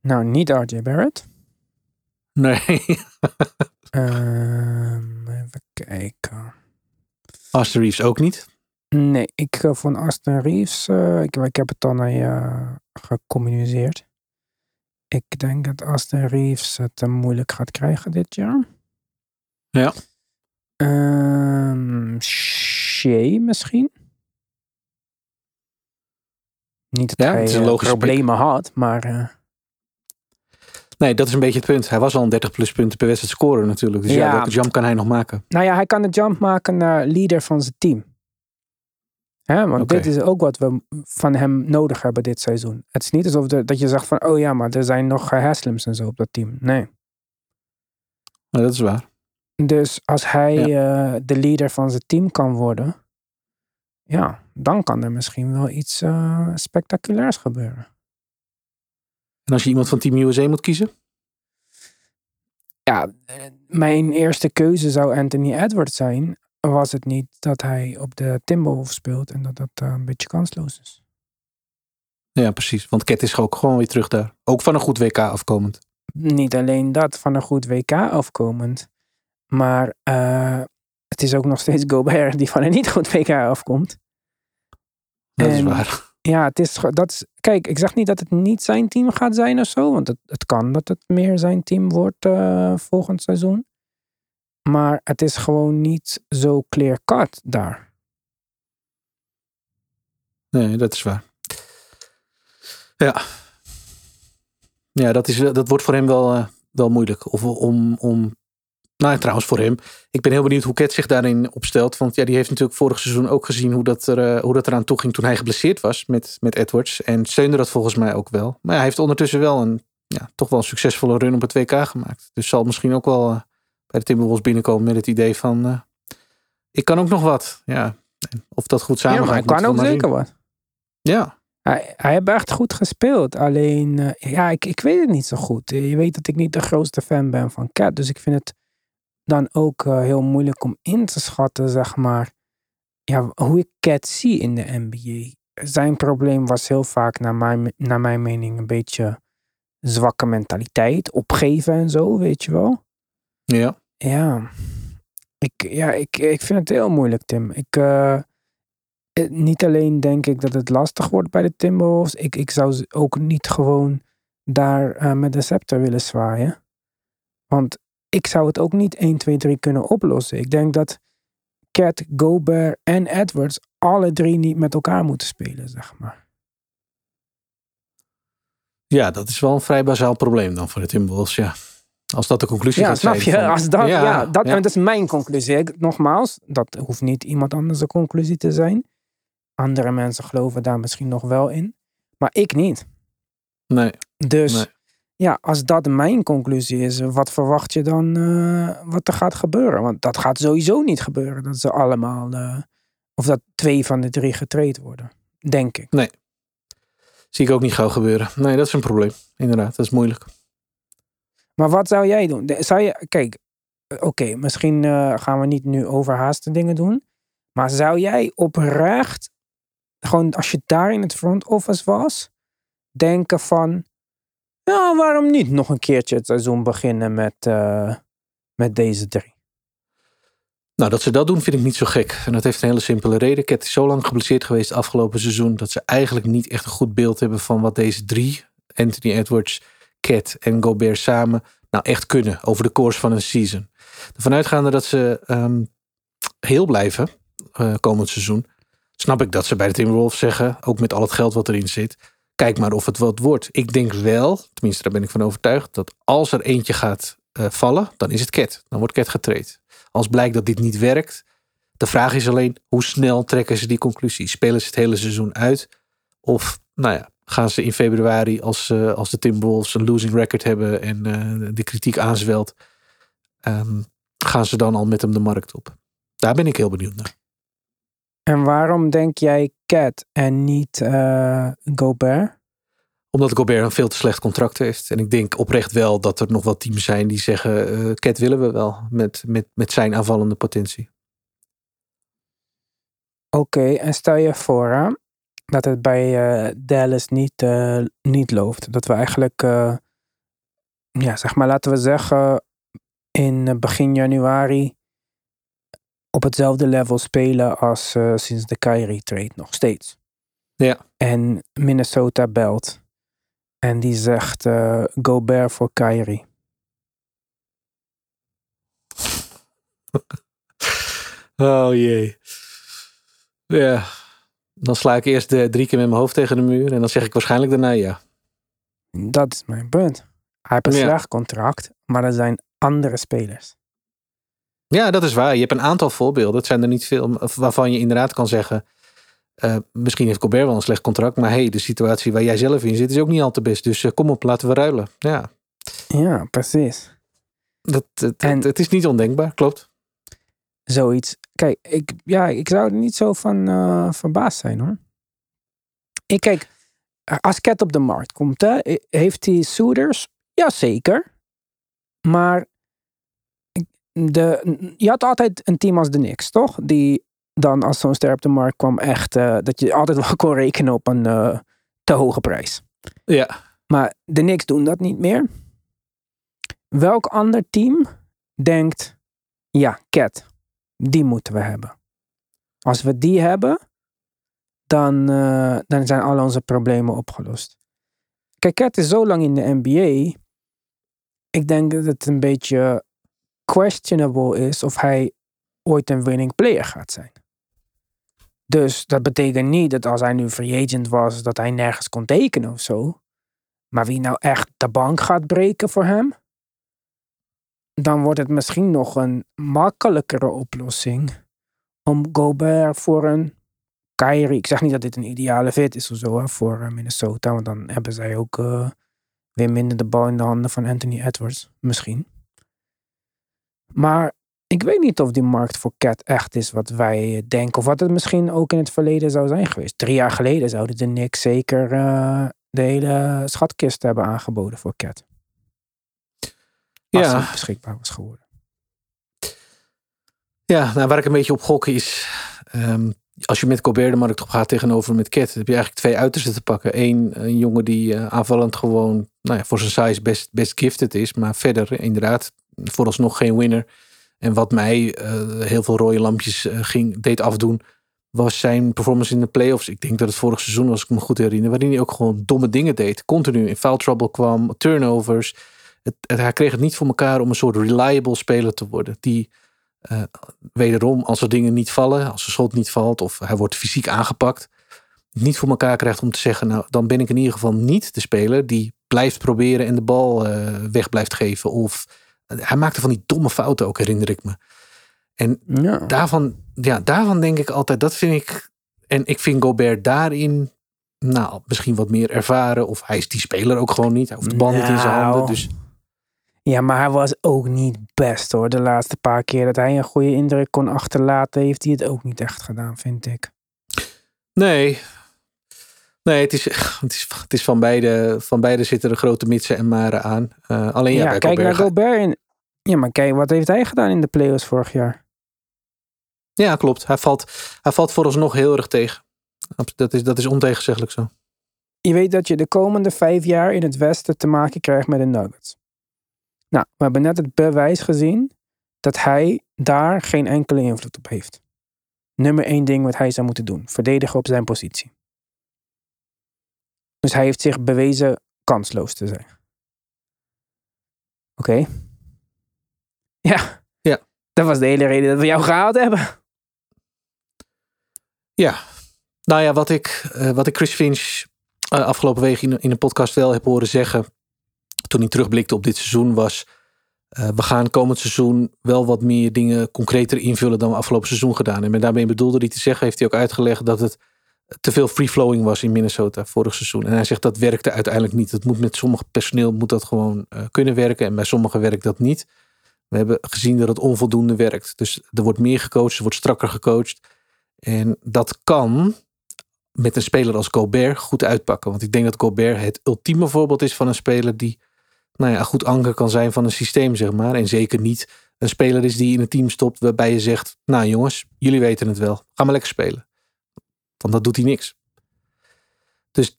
Nou, niet RJ Barrett. Nee. Ehm, even kijken. Austin Reeves ook niet. Nee, ik eh, van Aston Reeves, eh, ik, ik heb het dan naar je gecommuniceerd. Ik denk dat Aston Reeves het moeilijk gaat krijgen dit jaar. Ja. Ehm Shea misschien? Niet dat Ja, hij het is een eh, problemen had, maar eh, Nee, dat is een beetje het punt. Hij was al een 30 plus punten per wedstrijd scoren natuurlijk. Dus ja, Ja. welke jump kan hij nog maken? nou ja, hij kan de jump maken naar leader van zijn team. Hè, want dit is ook wat we van hem nodig hebben dit seizoen. Het is niet alsof de- dat je zegt van, oh ja, maar er zijn nog eh, Haslims en zo op dat team. Nee. Nou, dat is waar. Dus als hij de leader van zijn team kan worden, ja, dan kan er misschien wel iets eh, spectaculairs gebeuren. En als je iemand van Team USA moet kiezen? Ja, eh, mijn eerste keuze zou Anthony Edwards zijn. Was het niet dat hij op de Timberwolves speelt en dat dat eh, een beetje kansloos is. Ja, precies. Want Cat is ook gewoon weer terug daar. Ook van een goed WK afkomend. Niet alleen dat, van een goed WK afkomend. Maar uh, het is ook nog steeds Gobert die van een niet goed WK afkomt. Dat en, is waar. Ja, het is, dat is, kijk, ik zeg niet dat het niet zijn team gaat zijn of zo. Want het, het kan dat het meer zijn team wordt uh, volgend seizoen. Maar het is gewoon niet zo clear cut daar. Nee, dat is waar. Ja. Ja, dat, is, dat wordt voor hem wel, uh, wel moeilijk. Of om, om nou, trouwens voor hem. Ik ben heel benieuwd hoe Ket zich daarin opstelt. Want ja, die heeft natuurlijk vorig seizoen ook gezien hoe dat, er, uh, hoe dat eraan toe ging toen hij geblesseerd was met, met Edwards. En steunde dat volgens mij ook wel. Maar ja, hij heeft ondertussen wel een, ja, toch wel een succesvolle run op het WK gemaakt. Dus zal misschien ook wel uh, bij de Timberwolves binnenkomen met het idee van... Uh, ik kan ook nog wat. Ja, of dat goed samen ja, hij kan ook zeker wat. Ja. Hij, hij heeft echt goed gespeeld. Alleen, ja, ik, ik weet het niet zo goed. Je weet dat ik niet de grootste fan ben van Cat. Dus ik vind het dan ook uh, heel moeilijk om in te schatten, zeg maar, ja, hoe ik Cat zie in de NBA. Zijn probleem was heel vaak, naar mijn, naar mijn mening, een beetje zwakke mentaliteit, opgeven en zo, weet je wel. Ja. Ja. Ik, ja, ik, ik vind het heel moeilijk, Tim. Ik, uh, niet alleen denk ik dat het lastig wordt bij de Timberwolves. Ik, ik zou ook niet gewoon daar uh, met de scepter willen zwaaien. Want ik zou het ook niet 1, 2, 3 kunnen oplossen. Ik denk dat Cat, Gobert en Edwards alle drie niet met elkaar moeten spelen, zeg maar. Ja, dat is wel een vrij bazaal probleem dan voor de Timberwolves, ja. Als dat de conclusie ja, gaat snap zijn. je? Als dat, ja, dat, dat is mijn conclusie. nogmaals, dat hoeft niet iemand anders conclusie te zijn. Andere mensen geloven daar misschien nog wel in. Maar ik niet. Nee. Dus nee ja, als dat mijn conclusie is, wat verwacht je dan uh, wat er gaat gebeuren? Want dat gaat sowieso niet gebeuren. Dat ze allemaal, uh, of dat twee van de drie getraind worden. Denk ik. Nee. Zie ik ook niet gauw gebeuren. Nee, dat is een probleem. Inderdaad, dat is moeilijk. Maar wat zou jij doen? Zou je, kijk, oké, okay, misschien uh, gaan we niet nu overhaaste dingen doen. Maar zou jij oprecht, gewoon als je daar in het front office was, denken van ja, waarom niet nog een keertje het seizoen beginnen met, uh, met deze drie? Nou, dat ze dat doen vind ik niet zo gek. En dat heeft een hele simpele reden. Cat is zo lang geblesseerd geweest afgelopen seizoen... dat ze eigenlijk niet echt een goed beeld hebben van wat deze drie... Anthony Edwards, Cat en Gobert samen... nou echt kunnen over de course van een season. Ervan uitgaande dat ze um, heel blijven uh, komend seizoen... snap ik dat ze bij de Timberwolves zeggen... ook met al het geld wat erin zit kijk maar of het wat wordt. Ik denk wel, tenminste daar ben ik van overtuigd, dat als er eentje gaat uh, vallen, dan is het Cat. Dan wordt Cat getraind. Als blijkt dat dit niet werkt, de vraag is alleen hoe snel trekken ze die conclusie? Spelen ze het hele seizoen uit? Of nou ja, gaan ze in februari, als, uh, als de Timberwolves een losing record hebben en uh, de kritiek aanzwelt, um, gaan ze dan al met hem de markt op? Daar ben ik heel benieuwd naar. En waarom denk jij Cat en niet uh, Gobert? Omdat Gobert een veel te slecht contract heeft. En ik denk oprecht wel dat er nog wel teams zijn die zeggen: uh, Cat willen we wel met, met, met zijn aanvallende potentie. Oké, okay, en stel je voor hè, dat het bij uh, Dallas niet, niet loopt. Dat we eigenlijk, ja, zeg maar, laten we zeggen, in begin januari op hetzelfde level spelen als uh, sinds de Kyrie trade nog steeds. Ja. En Minnesota belt. En die zegt uh, Gobert voor Kyrie. oh jee. Ja. Dan sla ik eerst de drie keer met mijn hoofd tegen de muur. En dan zeg ik waarschijnlijk daarna ja. Dat is mijn punt. Hij heeft een ja. slecht contract. Maar er zijn andere spelers. Ja, dat is waar. Je hebt een aantal voorbeelden. Het zijn er niet veel waarvan je inderdaad kan zeggen. Uh, misschien heeft Colbert wel een slecht contract. Maar hey, de situatie waar jij zelf in zit is ook niet al te best. Dus uh, kom op, laten we ruilen. Ja, ja precies. Dat, het, en, het is niet ondenkbaar, klopt. Zoiets. Kijk, ik, ja, ik zou er niet zo van uh, verbaasd zijn hoor. Ik kijk, als Cat op de markt komt, hè, heeft hij suitors? Jazeker. Maar de, je had altijd een team als de Knicks, toch? Die dan als zo'n ster op de markt kwam echt... eh, dat je altijd wel kon rekenen op een eh, te hoge prijs. Ja. Maar de Knicks doen dat niet meer. Welk ander team denkt... Ja, Cat, die moeten we hebben. Als we die hebben, dan, eh, dan zijn al onze problemen opgelost. Kijk, Cat is zo lang in de NBA. Ik denk dat het een beetje questionable is of hij ooit een winning player gaat zijn. Dus dat betekent niet dat als hij nu free agent was, dat hij nergens kon tekenen of zo. Maar wie nou echt de bank gaat breken voor hem, dan wordt het misschien nog een makkelijkere oplossing om Gobert voor een Kyrie. Ik zeg niet dat dit een ideale fit is of zo hè, voor eh, Minnesota, want dan hebben zij ook eh, weer minder de bal in de handen van Anthony Edwards, misschien. Maar ik weet niet of die markt voor Cat echt is wat wij denken. Of wat het misschien ook in het verleden zou zijn geweest. Drie jaar geleden zouden de Knicks zeker eh, de hele schatkist hebben aangeboden voor Cat. Als Ja. beschikbaar was geworden. Ja, nou, waar ik een beetje op gok is. ehm, als je met Colbert de markt op gaat tegenover met Cat, heb je eigenlijk twee uitersten te pakken. Eén, een jongen die eh, aanvallend gewoon nou ja, voor zijn size best, best gifted is. Maar verder, inderdaad, vooralsnog geen winner. En wat mij eh, heel veel rode lampjes eh, ging, deed afdoen, was zijn performance in de playoffs. Ik denk dat het vorig seizoen was, ik me goed herinner, waarin hij ook gewoon domme dingen deed. Continu in foul trouble kwam, turnovers. Hij kreeg het niet voor elkaar om een soort reliable speler te worden. Die eh, wederom, als er dingen niet vallen, als er schot niet valt of hij wordt fysiek aangepakt, niet voor elkaar krijgt om te zeggen, nou dan ben ik in ieder geval niet de speler die blijft proberen en de bal weg blijft geven. Of hij maakte van die domme fouten ook, herinner ik me. En Ja. daarvan, ja, daarvan denk ik altijd, dat vind ik. En ik vind Gobert daarin, nou, misschien wat meer ervaren. Of hij is die speler ook gewoon niet. Hij hoeft de bal niet in zijn handen. Nou. Dus Ja, maar hij was ook niet best hoor. De laatste paar keer dat hij een goede indruk kon achterlaten, heeft hij het ook niet echt gedaan, vind ik. nee. Nee, het is, het is, het is van, beide, van beide zitten er grote mitsen en maren aan. Eh, alleen ja, kijk Gobert naar Gobert. In... Ja, maar kijk, wat heeft hij gedaan in de playoffs vorig jaar? Ja, klopt. Hij valt, hij valt vooralsnog heel erg tegen. Dat is, dat is ontegenzeggelijk zo. Je weet dat je de komende vijf jaar in het Westen te maken krijgt met de Nuggets. Nou, we hebben net het bewijs gezien dat hij daar geen enkele invloed op heeft. Nummer één ding wat hij zou moeten doen: verdedigen op zijn positie. Dus hij heeft zich bewezen kansloos te zijn. Oké. Ja. Ja. Dat was de hele reden dat we jou gehaald hebben. Ja, nou ja, wat ik, eh, wat ik Chris Finch eh, afgelopen week in, in een podcast wel heb horen zeggen. toen hij terugblikte op dit seizoen was. eh, we gaan komend seizoen wel wat meer dingen concreter invullen dan we afgelopen seizoen gedaan. hebben. En daarmee bedoelde hij te zeggen, heeft hij ook uitgelegd dat het te veel free-flowing was in Minnesota vorig seizoen. En hij zegt dat werkte uiteindelijk niet. Het moet met sommige personeel moet dat gewoon eh, kunnen werken en bij sommigen werkt dat niet. We hebben gezien dat het onvoldoende werkt. Dus er wordt meer gecoacht, er wordt strakker gecoacht. En dat kan met een speler als Gobert goed uitpakken. Want ik denk dat Gobert het ultieme voorbeeld is van een speler die nou ja, goed anker kan zijn van een systeem, zeg maar. En zeker niet een speler is die in een team stopt waarbij je zegt, nou jongens, jullie weten het wel. Ga maar lekker spelen. Want dat doet hij niks. Dus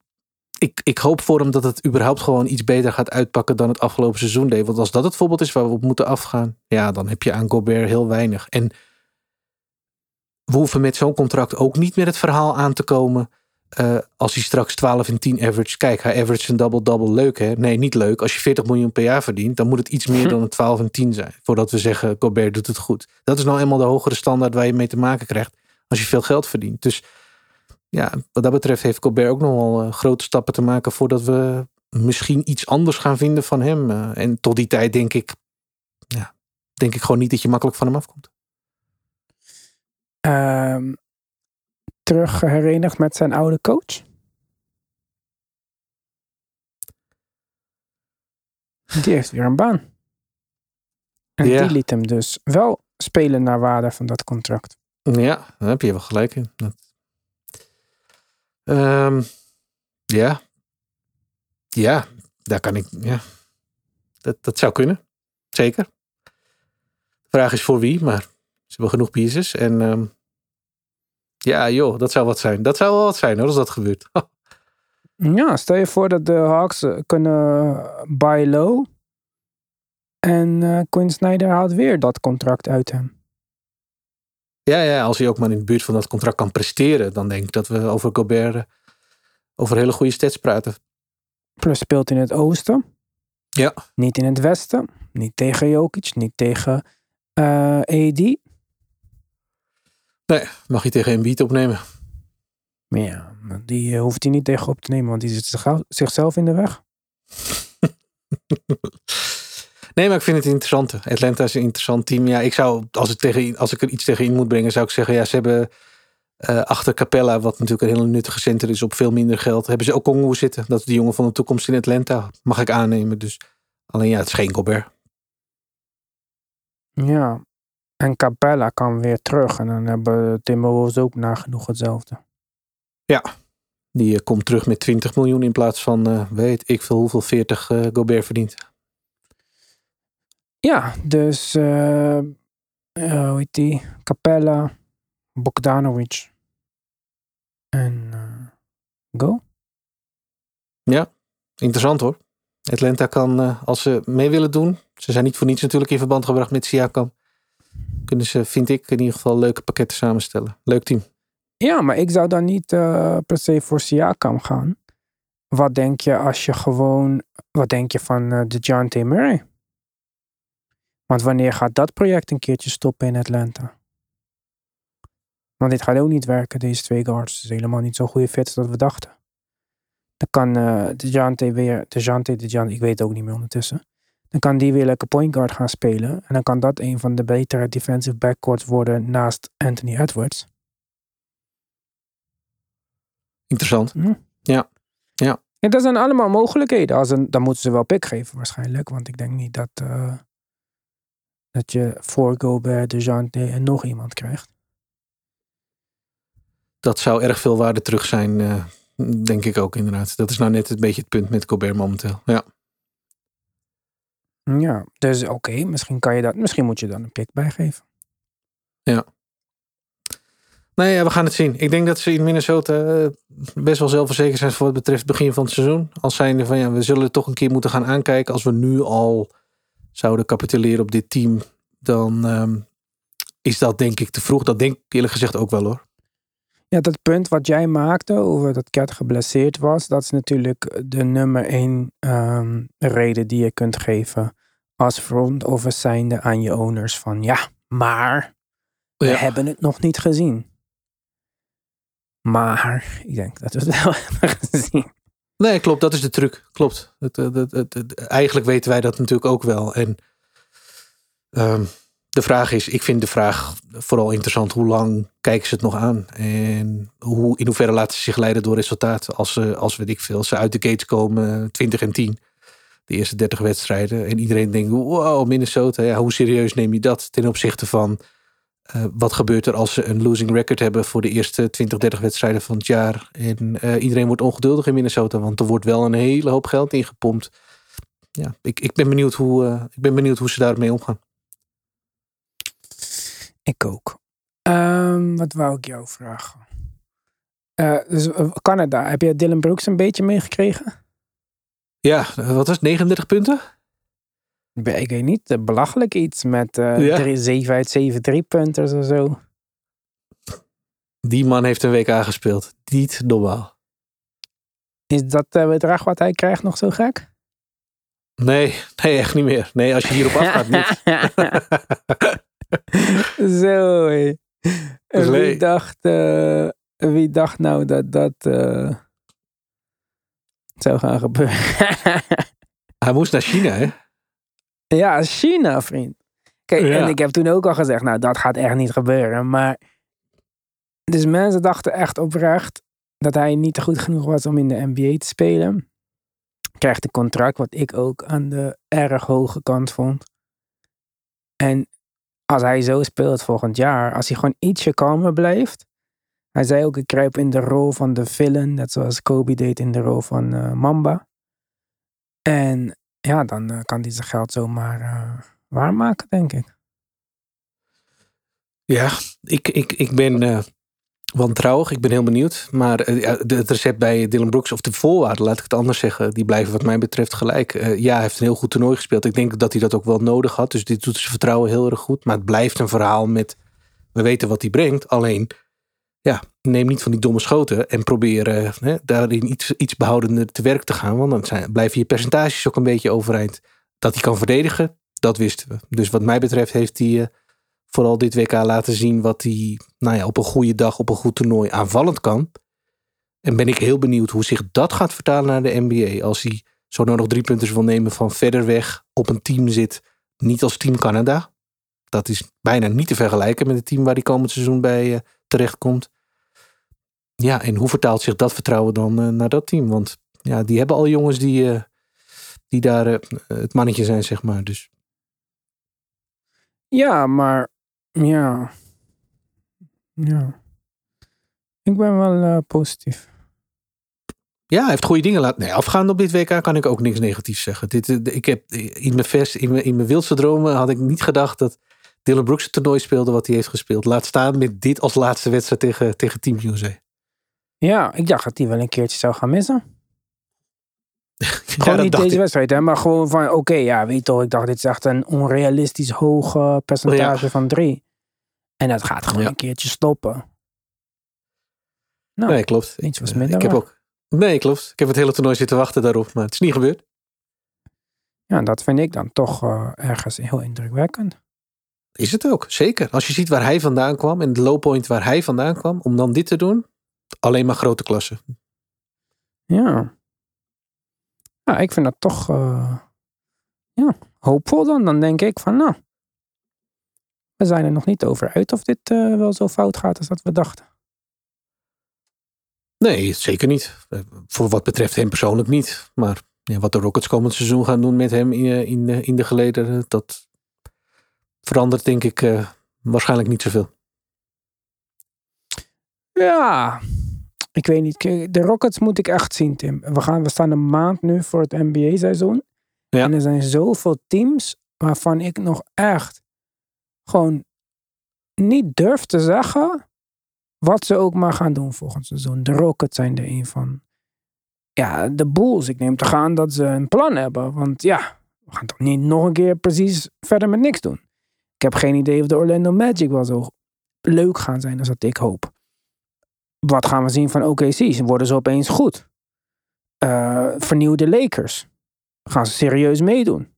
ik, ik hoop voor hem dat het überhaupt gewoon iets beter gaat uitpakken dan het afgelopen seizoen deed. Want als dat het voorbeeld is waar we op moeten afgaan, ja, dan heb je aan Gobert heel weinig. En we hoeven met zo'n contract ook niet met het verhaal aan te komen. eh, als hij straks 12 en 10 average. Kijk, hij average een double-double. Leuk hè? Nee, niet leuk. Als je 40 miljoen per jaar verdient, dan moet het iets meer dan een 12 en 10 zijn. Voordat we zeggen, Gobert doet het goed. Dat is nou eenmaal de hogere standaard waar je mee te maken krijgt. Als je veel geld verdient. Dus ja, wat dat betreft heeft Gobert ook nog wel eh, grote stappen te maken. voordat we misschien iets anders gaan vinden van hem. Eh, en tot die tijd denk ik. Ja, denk ik gewoon niet dat je makkelijk van hem afkomt. Ehm terug herenigd met zijn oude coach. Die heeft weer een baan. En Ja. die liet hem dus wel spelen naar waarde van dat contract. Ja, daar heb je wel gelijk in. Dat... Ehm, ja, Ja, daar kan ik. Ja. Dat, dat zou kunnen. Zeker. De vraag is voor wie, maar ze hebben genoeg pieces. En ehm, ja, joh, dat zou wat zijn. Dat zou wel wat zijn hoor, als dat gebeurt. Ja, stel je voor dat de Hawks eh, kunnen buy low. En eh Quinn Snyder haalt weer dat contract uit hem. Ja, ja, als hij ook maar in de buurt van dat contract kan presteren, dan denk ik dat we over Gobert eh, over hele goede stats praten. Plus speelt in het oosten. Ja. Niet in het westen. Niet tegen Jokic. Niet tegen eh AD. Nee, mag je tegen Embiid opnemen. Maar ja, die eh, hoeft hij niet tegen op te nemen. Want die zit zich- zichzelf in de weg. Nee, maar ik vind het interessant. Atlanta is een interessant team. Ja, ik zou, als ik, tegen, als ik er iets tegen in moet brengen, zou ik zeggen, ja, ze hebben eh, achter Capella, wat natuurlijk een hele nuttige center is op veel minder geld, hebben ze ook Kongo zitten. Dat is de jongen van de toekomst in Atlanta, mag ik aannemen. Dus alleen ja, het is geen Gobert. Ja. En Capella kan weer terug. En dan hebben Timberwolves ook nagenoeg hetzelfde. Die eh, komt terug met 20 miljoen in plaats van, eh, weet ik veel hoeveel, 40 eh, Gobert verdient. Ja, dus eh eh, hoe heet die? Capella, Bogdanovic en eh, go. Interessant hoor. Atlanta kan, als ze mee willen doen, ze zijn niet voor niets natuurlijk in verband gebracht met Siakam, kunnen ze, vind ik, in ieder geval leuke pakketten samenstellen. Leuk team. Ja, maar ik zou dan niet per se voor Siakam gaan. Wat denk je als je gewoon, wat denk je van de John T. Murray? Want wanneer gaat dat project een keertje stoppen in Atlanta? Want dit gaat ook niet werken, deze twee guards. Het is helemaal niet zo'n goede fit als dat we dachten. Dan kan eh de Jante weer, de Jante, de Jan, ik weet het ook niet meer ondertussen. Dan kan die weer lekker point guard gaan spelen. En dan kan dat een van de betere defensive backcourts worden naast Anthony Edwards. Interessant. Hm. Ja. Ja. Ja, dat zijn allemaal mogelijkheden. Als een, dan moeten ze wel pick geven waarschijnlijk. Want ik denk niet dat, eh, dat je voor Gobert, DeJounte en nog iemand krijgt. Dat zou erg veel waarde terug zijn, eh, denk ik ook inderdaad. Dat is nou net een beetje het punt met Gobert momenteel. Ja. Ja, dus oké, misschien kan je dat. Misschien moet je dan een pick bijgeven. Nee, ja, we gaan het zien. Ik denk dat ze in Minnesota eh, best wel zelfverzekerd zijn voor wat betreft het begin van het seizoen. Als zijnde van ja, we zullen het toch een keer moeten gaan aankijken. Als we nu al zouden capituleren op dit team, dan ehm, is dat denk ik te vroeg. Dat denk ik eerlijk gezegd ook wel hoor. Ja, dat punt wat jij maakte over dat Cat geblesseerd was, dat is natuurlijk de nummer één ehm, reden die je kunt geven als front office zijnde aan je owners van ja, maar we Ja. hebben het nog niet gezien. Maar ik denk dat we het wel hebben gezien. Nee, klopt. Dat is de truc. Klopt. Eigenlijk weten wij dat natuurlijk ook wel. En ehm, de vraag is, ik vind de vraag vooral interessant. Hoe lang kijken ze het nog aan? En hoe, in hoeverre laten ze zich leiden door resultaat? Als ze, als weet ik veel, ze uit de gates komen, 20 en 10. De eerste 30 wedstrijden. En iedereen denkt, wow, Minnesota. Ja, hoe serieus neem je dat ten opzichte van... eh, wat gebeurt er als ze een losing record hebben voor de eerste 20, 30 wedstrijden van het jaar? En eh, iedereen wordt ongeduldig in Minnesota, want er wordt wel een hele hoop geld ingepompt. Ja, ik, ik, ben, benieuwd hoe, eh, ik ben benieuwd hoe ze daarmee omgaan. Ik ook. Ehm, wat wou ik jou vragen? Dus Canada, heb je Dylan Brooks een beetje meegekregen? Ja, wat was het? 39 punten? Ik weet- niet, eh, belachelijk iets met eh Ja. drie- 7 uit 7 driepunters of zo. Die man heeft een WK gespeeld. Niet normaal. Is dat eh, bedrag wat hij krijgt nog zo gek? Nee, nee, echt niet meer. Nee, als je hierop afgaat, niet. zo, hé. Wie nee. dacht, wie dacht nou dat dat zou gaan gebeuren? Hij moest naar China, hè? Ja, China, vriend. Kijk, Ja. en ik heb toen ook al gezegd, nou, dat gaat echt niet gebeuren. Maar, dus mensen dachten echt oprecht dat hij niet goed genoeg was om in de NBA te spelen. Krijgt een contract, wat ik ook aan de erg hoge kant vond. En als hij zo speelt volgend jaar, als hij gewoon ietsje kalmer blijft. Hij zei ook, ik kruip in de rol van de villain, net zoals Kobe deed in de rol van eh, Mamba. En ja, dan eh, kan hij zijn geld zomaar eh, waarmaken, denk ik. Ja, ik, ik, ik ben eh, wantrouwig. Ik ben heel benieuwd. Maar het recept bij Dylan Brooks, of de voorwaarden, laat ik het anders zeggen, die blijven wat mij betreft gelijk. Ja, hij heeft een heel goed toernooi gespeeld. Ik denk dat hij dat ook wel nodig had. Dus dit doet zijn vertrouwen heel erg goed. Maar het blijft een verhaal met, we weten wat hij brengt. Alleen, ja, neem niet van die domme schoten en probeer eh, hè, daarin iets, iets behoudender te werk te gaan. Want dan zijn, blijven je percentages ook een beetje overeind. Dat hij kan verdedigen, dat wisten we. Dus wat mij betreft heeft hij... eh, vooral dit WK laten zien wat hij nou ja, op een goede dag, op een goed toernooi aanvallend kan. En ben ik heel benieuwd hoe zich dat gaat vertalen naar de NBA. Als hij zo nog drie punten wil nemen van verder weg op een team zit. Niet als Team Canada. Dat is bijna niet te vergelijken met het team waar hij komend seizoen bij eh, terechtkomt. Ja, en hoe vertaalt zich dat vertrouwen dan eh, naar dat team? Want ja, die hebben al jongens die, eh, die daar eh, het mannetje zijn, zeg maar. Dus Ja, maar ja. Ja. Ik ben wel positief. Ja, hij heeft goede dingen laten. Nee, afgaande op dit WK kan ik ook niks negatiefs zeggen. Dit, ik heb in mijn, vers, in, mijn, in mijn wildste dromen had ik niet gedacht dat Dylan Brooks het toernooi speelde wat hij heeft gespeeld. Laat staan met dit als laatste wedstrijd tegen, tegen Team USA. Ja, ik dacht dat hij wel een keertje zou gaan missen. Gewoon niet deze ik. wedstrijd, hè, maar gewoon van oké, ja, weet toch, ik dacht dit is echt een onrealistisch hoog eh, percentage van drie. En dat gaat gewoon Ja. een keertje stoppen. Nou, Nee, klopt. iets was minder Ik heb ook. Nee, klopt. Ik heb het hele toernooi zitten wachten daarop, maar het is niet gebeurd. ja, dat vind ik dan toch eh, ergens heel indrukwekkend. Is het ook, zeker. Als je ziet waar hij vandaan kwam en de low point waar hij vandaan kwam, om dan dit te doen, alleen maar grote klassen. Ja. Ja, ik vind dat toch eh, ja, hoopvol dan. Dan denk ik van nou, we zijn er nog niet over uit of dit eh, wel zo fout gaat als dat we dachten. Nee, zeker niet. Eh, Voor wat betreft hem persoonlijk niet. Maar ja, wat de Rockets komend seizoen gaan doen met hem in, in, in de gelederen, dat verandert denk ik eh, waarschijnlijk niet zoveel. Ja, ik weet niet. De Rockets moet ik echt zien, Tim. We, gaan, we staan een maand nu voor het NBA-seizoen. Ja. En er zijn zoveel teams waarvan ik nog echt gewoon niet durf te zeggen wat ze ook maar gaan doen volgend seizoen. De Rockets zijn er een van. Ja, de Bulls. Ik neem te gaan dat ze een plan hebben. Want ja, we gaan toch niet nog een keer precies verder met niks doen. Ik heb geen idee of de Orlando Magic wel zo leuk gaan zijn als dat ik hoop. Wat gaan we zien van OKC? Worden ze opeens goed? Eh, vernieuwde Lakers. Gaan ze serieus meedoen?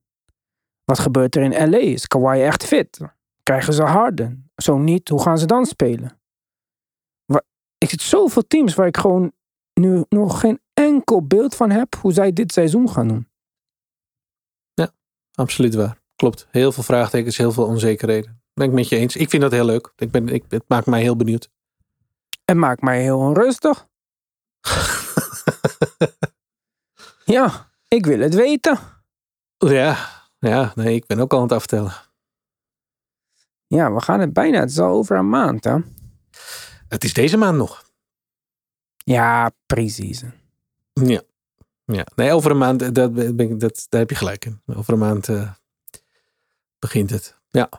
Wat gebeurt er in LA? Is Kawhi echt fit? Krijgen ze Harden? Zo niet, hoe gaan ze dan spelen? Ik zit zoveel teams waar ik gewoon nu nog geen enkel beeld van heb hoe zij dit seizoen gaan doen. Absoluut waar. Klopt. Heel veel vraagtekens, heel veel onzekerheden. Ben ik met je eens. Ik vind dat heel leuk. Ik ben, ik, het maakt mij heel benieuwd. Het maakt mij heel onrustig. Ja, ik wil het weten. ja, ja, nee, ik ben ook al aan het aftellen. Ja, we gaan het bijna. Het is al over een maand, hè? Het is deze maand nog. Ja, precies. Ja. ja. Nee, over een maand, dat, dat, daar heb je gelijk in. Over een maand eh, begint het. Ja,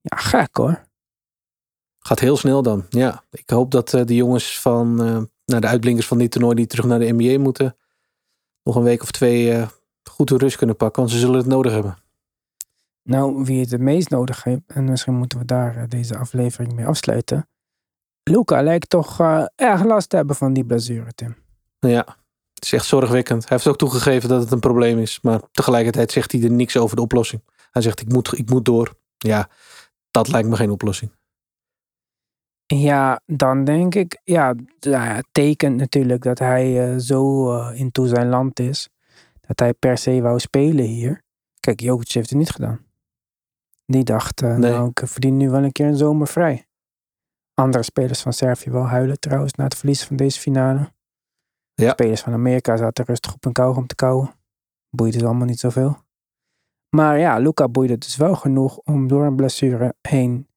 Ja, gek hoor. gaat heel snel dan. Ja, ik hoop dat eh, de jongens van, eh nou, de uitblinkers van dit toernooi die terug naar de NBA moeten, nog een week of twee eh, goed de rust kunnen pakken, want ze zullen het nodig hebben. Nou, wie het het meest nodig heeft, en misschien moeten we daar deze aflevering mee afsluiten. Luca lijkt toch erg last te hebben van die blessure, Tim. Ja, het is echt zorgwekkend. Hij heeft ook toegegeven dat het een probleem is, maar tegelijkertijd zegt hij er niks over de oplossing. Hij zegt, ik moet, ik moet door. Ja, dat lijkt me geen oplossing. Ja, dan denk ik, ja, het tekent natuurlijk dat hij eh, zo eh, into zijn land is. Dat hij per se wou spelen hier. Kijk, Jokic heeft het niet gedaan. Die dacht, eh, Nee. nou, ik verdien nu wel een keer een zomer vrij. Andere spelers van Servië wel huilen trouwens na het verliezen van deze finale. Ja. Spelers van Amerika zaten rustig op een kauwgom te kauwen. Boeide ze allemaal niet zoveel. Maar ja, Luca boeide dus wel genoeg om door een blessure heen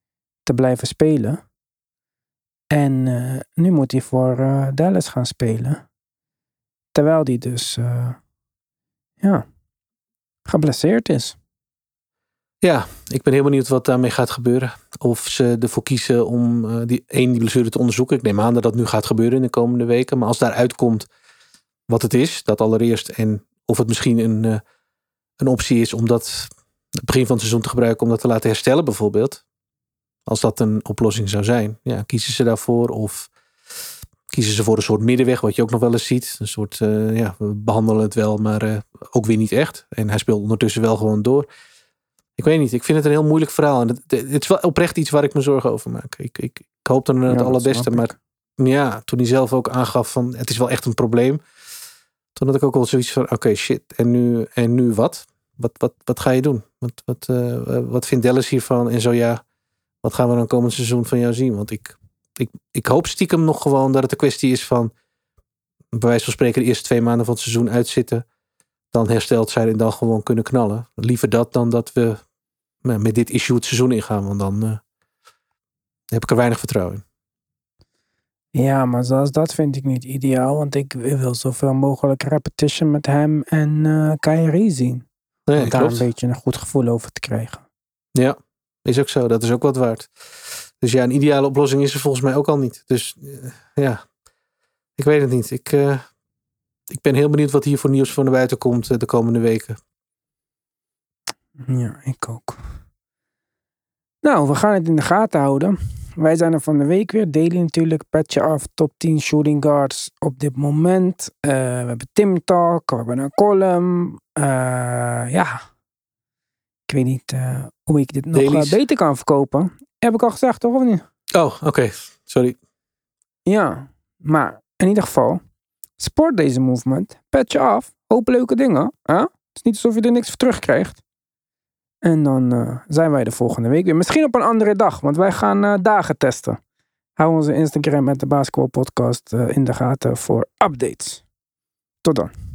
te blijven spelen. En eh, nu moet hij voor eh, Dallas gaan spelen. Terwijl hij dus eh, ja, geblesseerd is. Ja, ik ben heel benieuwd wat daarmee gaat gebeuren. Of ze ervoor kiezen om uh, die, één, die blessure te onderzoeken. Ik neem aan dat dat nu gaat gebeuren in de komende weken. Maar als daaruit komt wat het is, dat allereerst. En of het misschien een, uh, een optie is om dat het begin van het seizoen te gebruiken om dat te laten herstellen bijvoorbeeld. Als dat een oplossing zou zijn. Ja, kiezen ze daarvoor of kiezen ze voor een soort middenweg, wat je ook nog wel eens ziet. Een soort, uh, ja, we behandelen het wel, maar ook weer niet echt. En hij speelt ondertussen wel gewoon door. Ik weet niet, ik vind het een heel moeilijk verhaal. En het, het is wel oprecht iets waar ik me zorgen over maak. Ik, ik, ik hoop dan het allerbeste, maar ja, toen hij zelf ook aangaf van het is wel echt een probleem. Toen had ik ook wel zoiets van oké shit, en nu, en nu wat? Wat, wat, wat ga je doen? Wat, wat, uh, wat vindt Dallas hiervan? En zo ja, wat gaan we dan komend seizoen van jou zien? Want ik, ik, ik hoop stiekem nog gewoon dat het een kwestie is van bij wijze van spreken de eerste twee maanden van het seizoen uitzitten dan hersteld zijn en dan gewoon kunnen knallen. Liever dat dan dat we met dit issue het seizoen ingaan. Want dan uh, heb ik er weinig vertrouwen in. Ja, maar zelfs dat vind ik niet ideaal. Want ik wil zoveel mogelijk repetition met hem en uh, Kyrie zien. Nee, om daar een beetje een goed gevoel over te krijgen. Ja, is ook zo. Dat is ook wat waard. Dus ja, een ideale oplossing is er volgens mij ook al niet. Dus uh, ja, ik weet het niet. Ik, uh, ik ben heel benieuwd wat hier voor nieuws van naar buiten komt de komende weken. Ja, ik ook. Nou, we gaan het in de gaten houden. Wij zijn er van de week weer. Daily natuurlijk, petje af, top 10 shooting guards op dit moment. Uh, we hebben Tim Talk, we hebben een column. Uh, ja, ik weet niet uh, hoe ik dit nog beter kan verkopen. Heb ik al gezegd, toch of niet? Oh, oké. Okay. Sorry. Ja, maar in ieder geval, support deze movement. Petje af, hoop leuke dingen. Hè? Het is niet alsof je er niks voor terugkrijgt. En dan uh, zijn wij de volgende week weer. Misschien op een andere dag, want wij gaan uh, dagen testen. Hou onze Instagram met de Basketball Podcast uh, in de gaten voor updates. Tot dan.